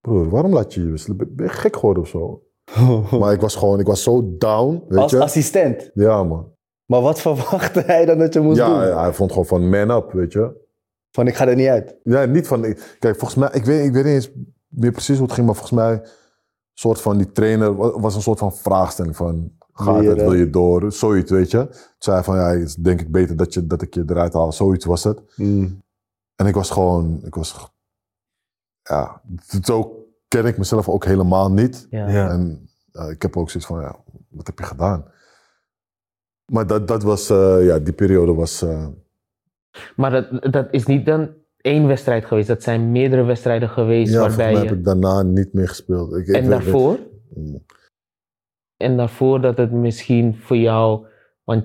broer, waarom laat je je wisselen? Ben ben je gek geworden of zo? Maar ik was gewoon, ik was zo down, weet als je? assistent. Ja, man. Maar wat verwachtte hij dan dat je moest Ja, doen? ja, hij vond gewoon van man up, weet je? Van ik ga er niet uit. Ja, niet van, kijk, volgens mij, ik weet, ik weet niet eens meer precies hoe het ging, maar volgens mij, soort van die trainer, wa- was een soort van vraagstelling van, gaat je het, wil je door, zoiets, weet je? Toen zei hij van, ja, het is denk ik beter dat, je, dat ik je eruit haal, zoiets was het. Mm. En ik was gewoon, ik was, ja, zo ken ik mezelf ook helemaal niet. Ja. Ja. En eh, ik heb ook zoiets van, ja, wat heb je gedaan? Maar dat, dat was, eh, ja, die periode was, eh, Maar dat, dat is niet dan één wedstrijd geweest. Dat zijn meerdere wedstrijden geweest ja, waarbij mij je... heb ik daarna niet meer gespeeld. Ik, En daarvoor? Mm. En daarvoor dat het misschien voor jou... Want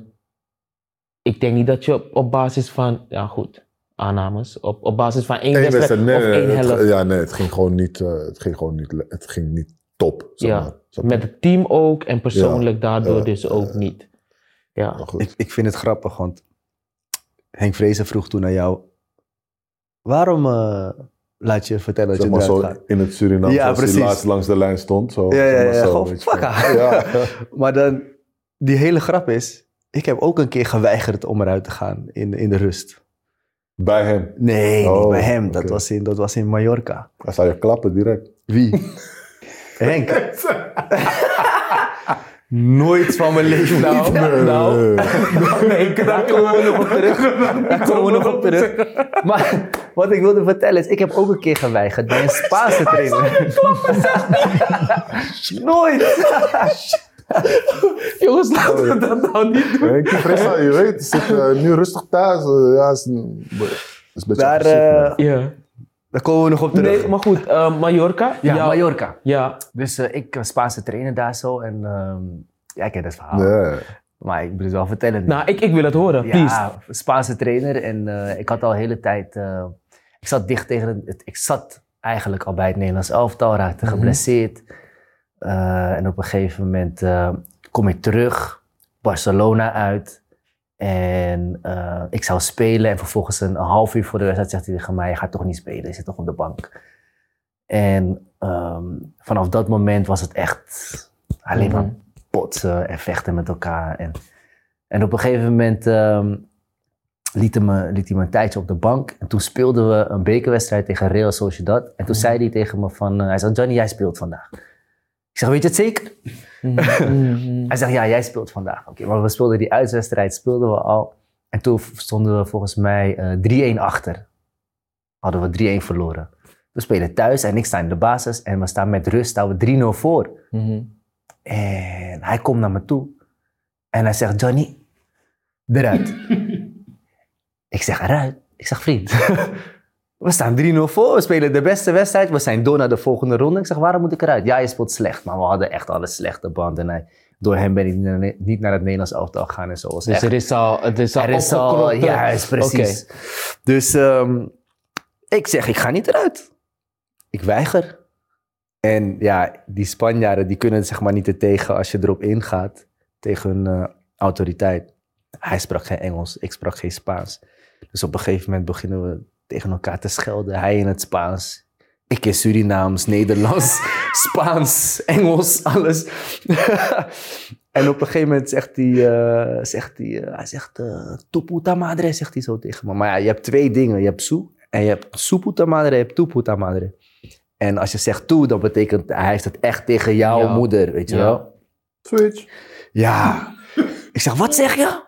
ik denk niet dat je op, op basis van... Ja goed, aannames. Op, op basis van één wedstrijd nee, of één nee, het- helft. ja, nee, het ging gewoon niet, eh, het ging gewoon niet, het ging niet top. Zeg Ja, maar. Je? Met het team ook en persoonlijk daardoor dus ook niet. Ja. Ik, ik vind het grappig, want Henk Vrezen vroeg toen aan jou... Waarom eh, laat je vertellen dat zeg je eruit zo gaat? in het Suriname, Ja, precies. die laatst langs de lijn stond. Zo, Ja, ja, maar ja, zo, gewoon je fuck. Ja. Maar dan, die hele grap is... Ik heb ook een keer geweigerd om eruit te gaan in, in de rust. Bij hem. Nee, niet Oh, bij hem. Dat, was in, dat was in Mallorca. Hij zou je klappen direct. Wie? Henk. Nooit van mijn leven. Nou, nou. Nee, Daar komen we nog op terug. Daar komen we nog op terug. Maar wat ik wilde vertellen is, ik heb ook een keer geweigerd bij een Spaanse trainer. Nooit. Jongens, laten we dat nou niet doen. Fressa, je weet, zit eh, nu rustig thuis. eh, ja, is een, is een beetje Daar, eh. Ja. daar komen we nog op terug. Nee, maar goed. Mallorca. ja, Ja. Mallorca. Ja. Dus eh, ik was Spaanse trainer daar zo. En ehm, ja, ik ken het verhaal. Ja. Maar ik moet het wel vertellen. nu. Nou, ik, ik wil het horen, please. Ja, Spaanse trainer. En eh, ik had al de hele tijd... eh, ik zat dicht tegen het... Ik zat eigenlijk al bij het Nederlands elftal, raakte Mhm. geblesseerd. Eh, en op een gegeven moment eh, kom ik terug, Barcelona uit. En eh, ik zou spelen. En vervolgens een, half uur voor de wedstrijd zegt hij tegen mij... Je gaat toch niet spelen, je zit toch op de bank. En ehm, vanaf dat moment was het echt alleen maar Mhm. botsen en vechten met elkaar. En, en op een gegeven moment ehm, liet, hij me, liet hij me een tijdje op de bank. En toen speelden we een bekerwedstrijd tegen Real Sociedad. En toen zei hij tegen me van... hij zei, Johnny, jij speelt vandaag. Ik zeg, weet je het zeker? Mhm. Hij zegt, ja, jij speelt vandaag. Oké, maar we speelden die uitwedstrijd, speelden we al. En toen stonden we volgens mij eh 3-1 achter. hadden we 3-1 verloren. We spelen thuis en ik sta in de basis en we staan met rust, staan we 3-0 voor. Mhm. En hij komt naar me toe en hij zegt, Johnny, eruit. ik zeg, eruit? Ik zeg, vriend, we staan 3-0 voor, we spelen de beste wedstrijd, we zijn door naar de volgende ronde. Ik zeg, waarom moet ik eruit? Ja, je speelt slecht, maar we hadden echt alle slechte band en hij, door hem ben ik niet naar, Ne- niet naar het Nederlands elftal gegaan en zo. Dus echt- er is al, het is al er is al, opgekropt, juist, precies. Dus ehm, ik zeg, ik ga niet eruit. Ik weiger. En ja, die Spanjaarden die kunnen zeg maar niet er tegen als je erop ingaat. Tegen hun eh, autoriteit. Hij sprak geen Engels, ik sprak geen Spaans. Dus op een gegeven moment beginnen we tegen elkaar te schelden. Hij in het Spaans. Ik in Surinaams, Nederlands, Spaans, Engels, alles. en op een gegeven moment zegt hij, eh, zegt hij, eh, hij zegt, eh tu puta madre, zegt hij zo tegen me. Maar ja, je hebt twee dingen. Je hebt su en je hebt su puta madre, je hebt tu puta madre. En als je zegt tu, dan betekent hij heeft het echt tegen jouw Ja. moeder, weet je Ja. wel? Switch. Ja. ik zeg, wat zeg je?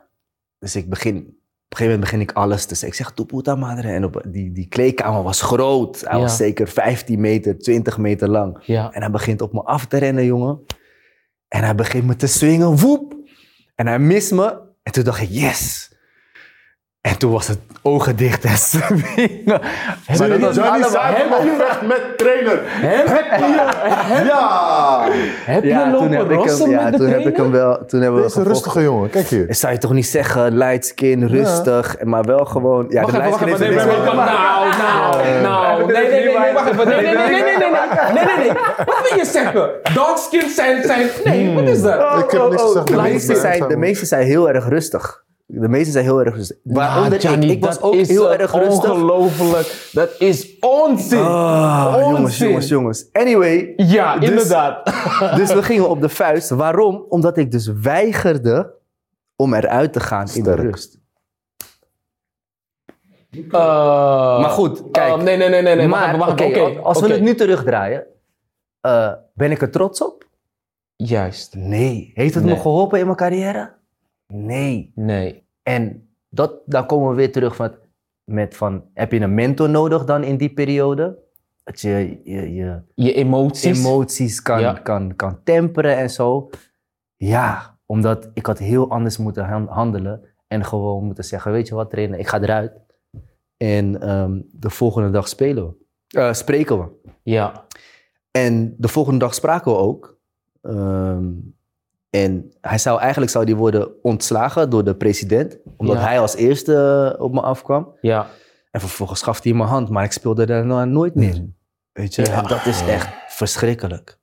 Dus ik begin, op een gegeven moment begin ik alles te zeggen. Ik zeg, tu puta madre. En op, die, die kleedkamer was groot. Hij Ja. was zeker 15 meter, 20 meter lang. Ja. En hij begint op me af te rennen, jongen. En hij begint me te swingen, woep. En hij mist me. En toen dacht ik, yes. En toen was het ogen dicht en swingen. Maar dat was Johnny Simon met trainer. Ja! Heb je Ja, lopen heb ik rossen hem, ja, met de toen heb ik hem trainer? wel. Toen hebben we Deze rustige jongen, kijk hier. Zou je toch niet zeggen, light skin, rustig, maar wel gewoon. Ja, Wacht de even, light wacht skin even. is Nee, er nee, nee, nou, nou, nou. Nee, nee, nee, nee, wacht even. Nee, nee, nee, nee, nee, nee, nee. Nee, nee, nee. Wat wil je zeggen? Darkskin zijn, zijn... Nee, wat is dat? Ik heb niks gezegd. De Nee, meeste, nee, zijn, nee. de meeste zijn heel erg rustig. De meeste zijn heel erg rustig. Waaronder ik. Johnny, Ik was dat ook is, heel eh, erg rustig. Ongelooflijk. Dat is onzin. Ah, jongens, Onzin. jongens, jongens. Anyway, Ja, Dus- inderdaad. dus we gingen op de vuist. Waarom? Omdat ik dus weigerde om eruit te gaan in de rust. maar Maar goed, kijk. nee, nee, nee, nee. nee. maar wacht, als we het nu terugdraaien, eh, ben ik er trots op? Juist. Nee. Heeft het Nee. me geholpen in mijn carrière? Nee. Nee. En dat, daar komen we weer terug met, met van, heb je een mentor nodig dan in die periode? Dat je je, je Je emoties. emoties kan, Ja. kan, kan temperen en zo. Ja, omdat ik had heel anders moeten han- handelen en gewoon moeten zeggen, weet je wat trainer, ik ga eruit. En ehm, de volgende dag spelen we. Eh, spreken we. ja. En de volgende dag spraken we ook. Ehm, en hij zou, eigenlijk zou die worden ontslagen door de president. Omdat Ja. hij als eerste op me afkwam. Ja. En vervolgens gaf hij mijn hand, maar ik speelde daarna nooit meer. Weet je, Ja. en dat is echt verschrikkelijk.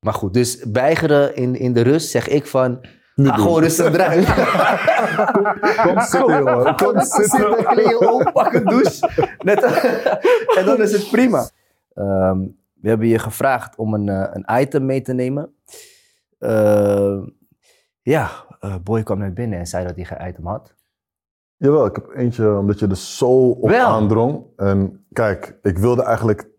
Maar goed, dus weigeren in, in de rust zeg ik van, ga gewoon rustig eruit. Kom zitten, jongen. Kom zitten. kleren op, pak een douche. Net, en dan is het prima. Ehm, we hebben je gevraagd om een, eh, een item mee te nemen. Ehm, ja, eh, Boy kwam net binnen en zei dat hij geen item had. Jawel, ik heb eentje omdat je er zo op Wel. aandrong. En kijk, ik wilde eigenlijk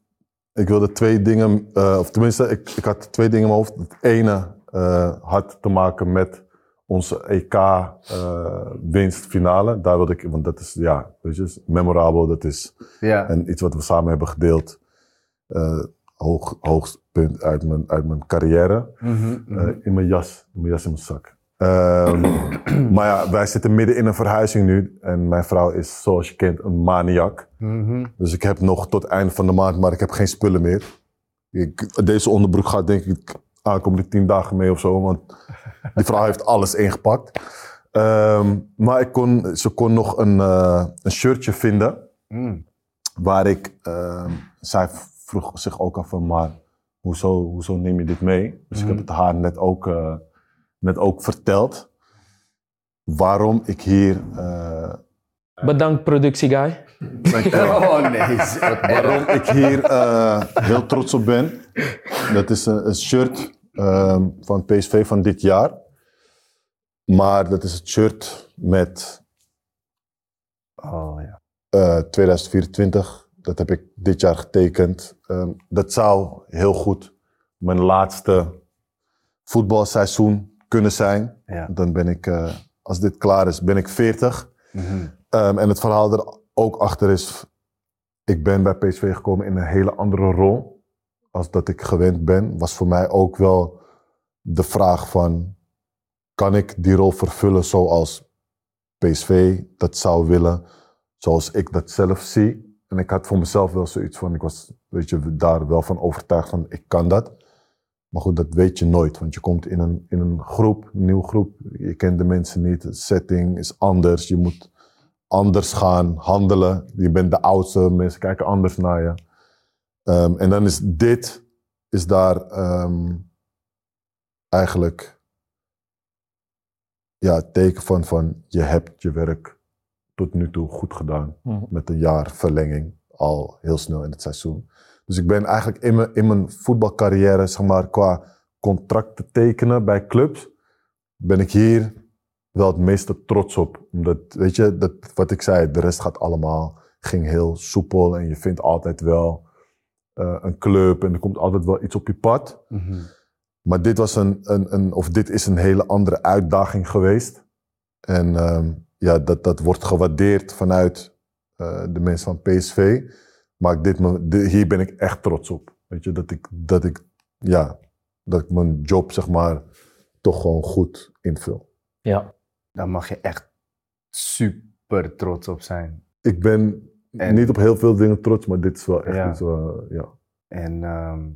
ik wilde twee dingen, eh, of tenminste, ik, ik had twee dingen in mijn hoofd. Het ene eh, had te maken met onze EK-winstfinale. Daar wilde ik, want dat is, ja, weet je, memorabel. Dat is Ja. en iets wat we samen hebben gedeeld. Eh, hoog, uit mijn, uit mijn carrière. Mhm, Eh, in mijn jas, in mijn jas in mijn zak. Ehm, maar ja, wij zitten midden in een verhuizing nu. En mijn vrouw is, zoals je kent, een maniak. Mhm. Dus ik heb nog tot het einde van de maand, maar ik heb geen spullen meer. Ik, deze onderbroek gaat denk ik aankomende tien dagen mee of zo. Want die vrouw heeft alles ingepakt. Ehm, maar ik kon, ze kon nog een, eh, een shirtje vinden. Mm. Waar ik, ehm, zij vroeg zich ook af van, maar hoezo, hoezo neem je dit mee? Dus ik heb het haar net ook, eh, net ook verteld. Waarom ik hier, eh, Bedankt, productieguy. Oh nee, waarom ik hier eh, heel trots op ben. Dat is een, een shirt ehm, van PSV van dit jaar. Maar dat is het shirt met Oh ja. eh, 2024. Dat heb ik dit jaar getekend. Ehm, dat zou heel goed mijn laatste voetbalseizoen kunnen zijn. Ja. Dan ben ik, eh, als dit klaar is, ben ik 40. Mhm. Ehm, en het verhaal er ook achter is, ik ben bij PSV gekomen in een hele andere rol als dat ik gewend ben. Was voor mij ook wel de vraag van, kan ik die rol vervullen zoals PSV dat zou willen, zoals ik dat zelf zie? En ik had voor mezelf wel zoiets van, ik was weet je, daar wel van overtuigd van, ik kan dat. Maar goed, dat weet je nooit, want je komt in een, in een groep, een nieuwe groep. Je kent de mensen niet, de setting is anders. Je moet anders gaan handelen. Je bent de oudste, mensen kijken anders naar je. Ehm, en dan is dit, is daar ehm, eigenlijk ja, het teken van, van je hebt je werk tot nu toe goed gedaan. Mhm. Met een jaar verlenging al heel snel in het seizoen. Dus ik ben eigenlijk in mijn, in mijn voetbalcarrière, zeg maar, qua contract te tekenen bij clubs, ben ik hier wel het meeste trots op. Omdat, weet je, dat, wat ik zei, de rest gaat allemaal, ging heel soepel en je vindt altijd wel eh, een club en er komt altijd wel iets op je pad. Mhm. Maar dit was een, een, een, of dit is een hele andere uitdaging geweest. En ehm, ja, dat, dat wordt gewaardeerd vanuit eh, de mensen van PSV. Maar dit, hier ben ik echt trots op. Weet je, dat ik, dat ik, ja, dat ik mijn job, zeg maar, toch gewoon goed invul. Ja. Daar mag je echt super trots op zijn. Ik ben En- niet op heel veel dingen trots, maar dit is wel echt Ja. iets, waar- ja. En ehm,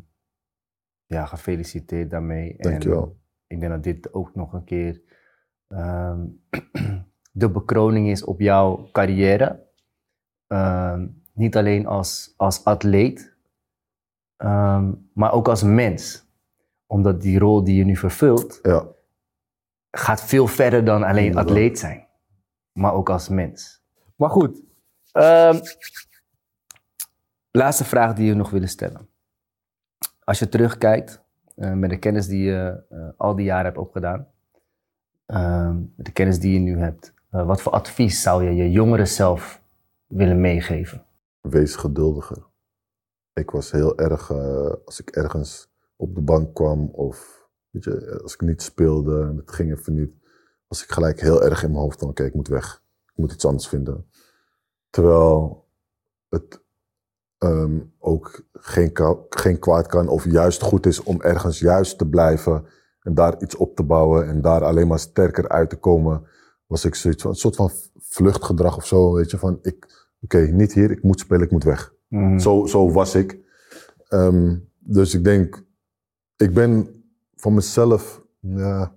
ja, gefeliciteerd daarmee. Dankjewel. En ik denk dat dit ook nog een keer ehm, de bekroning is op jouw carrière. Ehm, niet alleen als, als atleet, ehm, maar ook als mens. Omdat die rol die je nu vervult, ja. gaat veel verder dan alleen Inderdaad. atleet zijn. Maar ook als mens. Maar goed. ehm, laatste vraag die we nog willen stellen. Als je terugkijkt eh, met de kennis die je eh, al die jaren hebt opgedaan. ehm, met de kennis die je nu hebt. Eh, wat voor advies zou je je jongere zelf willen meegeven? Wees geduldiger. Ik was heel erg, eh, als ik ergens op de bank kwam of weet je, als ik niet speelde en het ging even niet, was ik gelijk heel erg in mijn hoofd van oké, ik moet weg. Ik moet iets anders vinden. Terwijl het ehm, ook geen, geen kwaad kan of juist goed is om ergens juist te blijven en daar iets op te bouwen en daar alleen maar sterker uit te komen, was ik zoiets van, een soort van vluchtgedrag of zo, weet je, van ik, oké, niet hier, ik moet spelen, ik moet weg. Mhm. Zo, zo was ik. Ehm, dus ik denk, ik ben van mezelf, ja,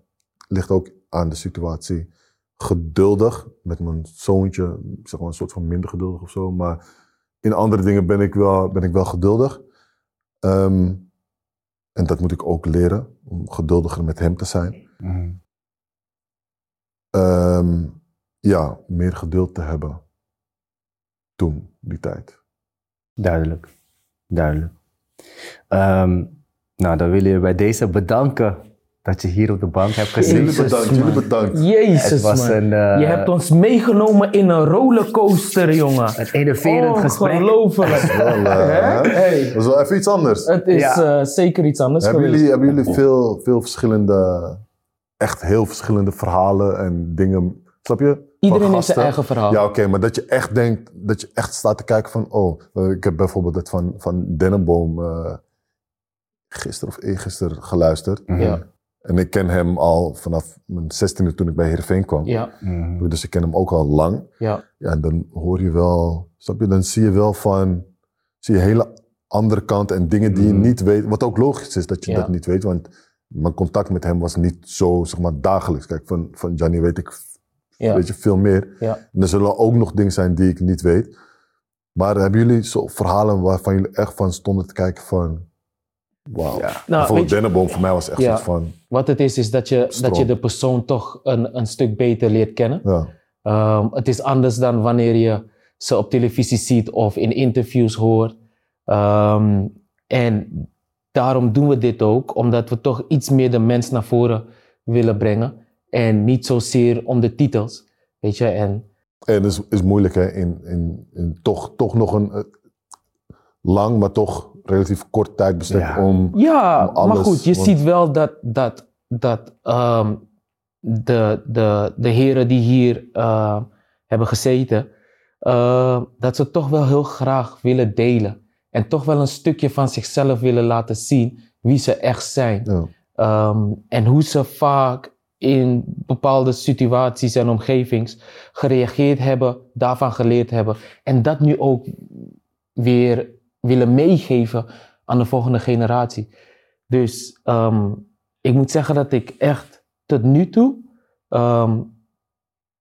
ligt ook aan de situatie, geduldig met mijn zoontje, zeg maar een soort van minder geduldig of zo. Maar in andere dingen ben ik wel, ben ik wel geduldig. Ehm, en dat moet ik ook leren, om geduldiger met hem te zijn. Mhm. Ehm, ja, meer geduld te hebben. Toen, die tijd. Duidelijk. Duidelijk. Ehm, nou, dan wil je bij deze bedanken dat je hier op de bank hebt gezeten. Jullie Jezus, bedankt, man. jullie bedankt. Jezus, man. een, eh, Je hebt ons meegenomen in een rollercoaster, jongen. een enerverend gesprek. Ongelooflijk. Wel, eh? Hey. Dat is wel even iets anders. Het is Ja. eh, zeker iets anders Hebben geweest. jullie, hebben jullie veel, veel verschillende, echt heel verschillende verhalen en dingen, snap je? Iedereen heeft zijn eigen verhaal. Ja, oké, maar dat je echt denkt, dat je echt staat te kijken van, oh, ik heb bijvoorbeeld het van, van Dennenboom eh gisteren of eergisteren geluisterd. Mhm. Ja. En ik ken hem al vanaf mijn zestiende toen ik bij Heerenveen kwam. Ja, Mhm. Dus ik ken hem ook al lang. ja. Ja, en dan hoor je wel, snap je, dan zie je wel van, zie je hele andere kant en dingen die je Mhm. niet weet. Wat ook logisch is dat je Ja. dat niet weet, want mijn contact met hem was niet zo, zeg maar, dagelijks. Kijk, van, van Gianni weet ik Ja. weet je, veel meer. Ja. En er zullen ook nog dingen zijn die ik niet weet. Maar hebben jullie zo verhalen waarvan jullie echt van stonden te kijken van, wauw. Ja. Nou, Dennenboom voor mij was echt Ja. iets van, wat het is, is dat je, dat je de persoon toch een, een stuk beter leert kennen. ja, Ehm, het is anders dan wanneer je ze op televisie ziet of in interviews hoort. Ehm, en daarom doen we dit ook, omdat we toch iets meer de mens naar voren willen brengen. En niet zozeer om de titels. Weet je, en En het is, is moeilijk hè, in, in, in toch, toch nog een eh, lang, maar toch relatief kort tijdbestek Ja. om... Ja, om alles, maar goed, je want- ziet wel dat, dat, dat ehm, de, de, de heren die hier eh, hebben gezeten, eh, dat ze toch wel heel graag willen delen. En toch wel een stukje van zichzelf willen laten zien wie ze echt zijn. Ja. Ehm, en hoe ze vaak in bepaalde situaties en omgevings gereageerd hebben, daarvan geleerd hebben. En dat nu ook weer willen meegeven aan de volgende generatie. Dus ehm, ik moet zeggen dat ik echt tot nu toe ehm,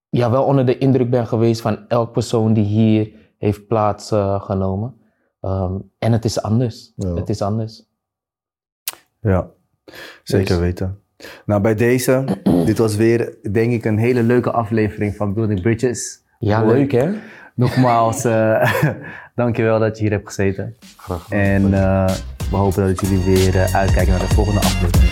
ja, wel onder de indruk ben geweest van elk persoon die hier heeft plaatsgenomen. Ehm, en het is anders. Ja. Het is anders. Ja, zeker Dus- weten. Nou, bij deze, dit was weer, denk ik, een hele leuke aflevering van Building Bridges. Ja, leuk hè? Nogmaals, eh dankjewel dat je hier hebt gezeten. Graag gedaan. En eh, we hopen dat jullie weer eh, uitkijken naar de volgende aflevering.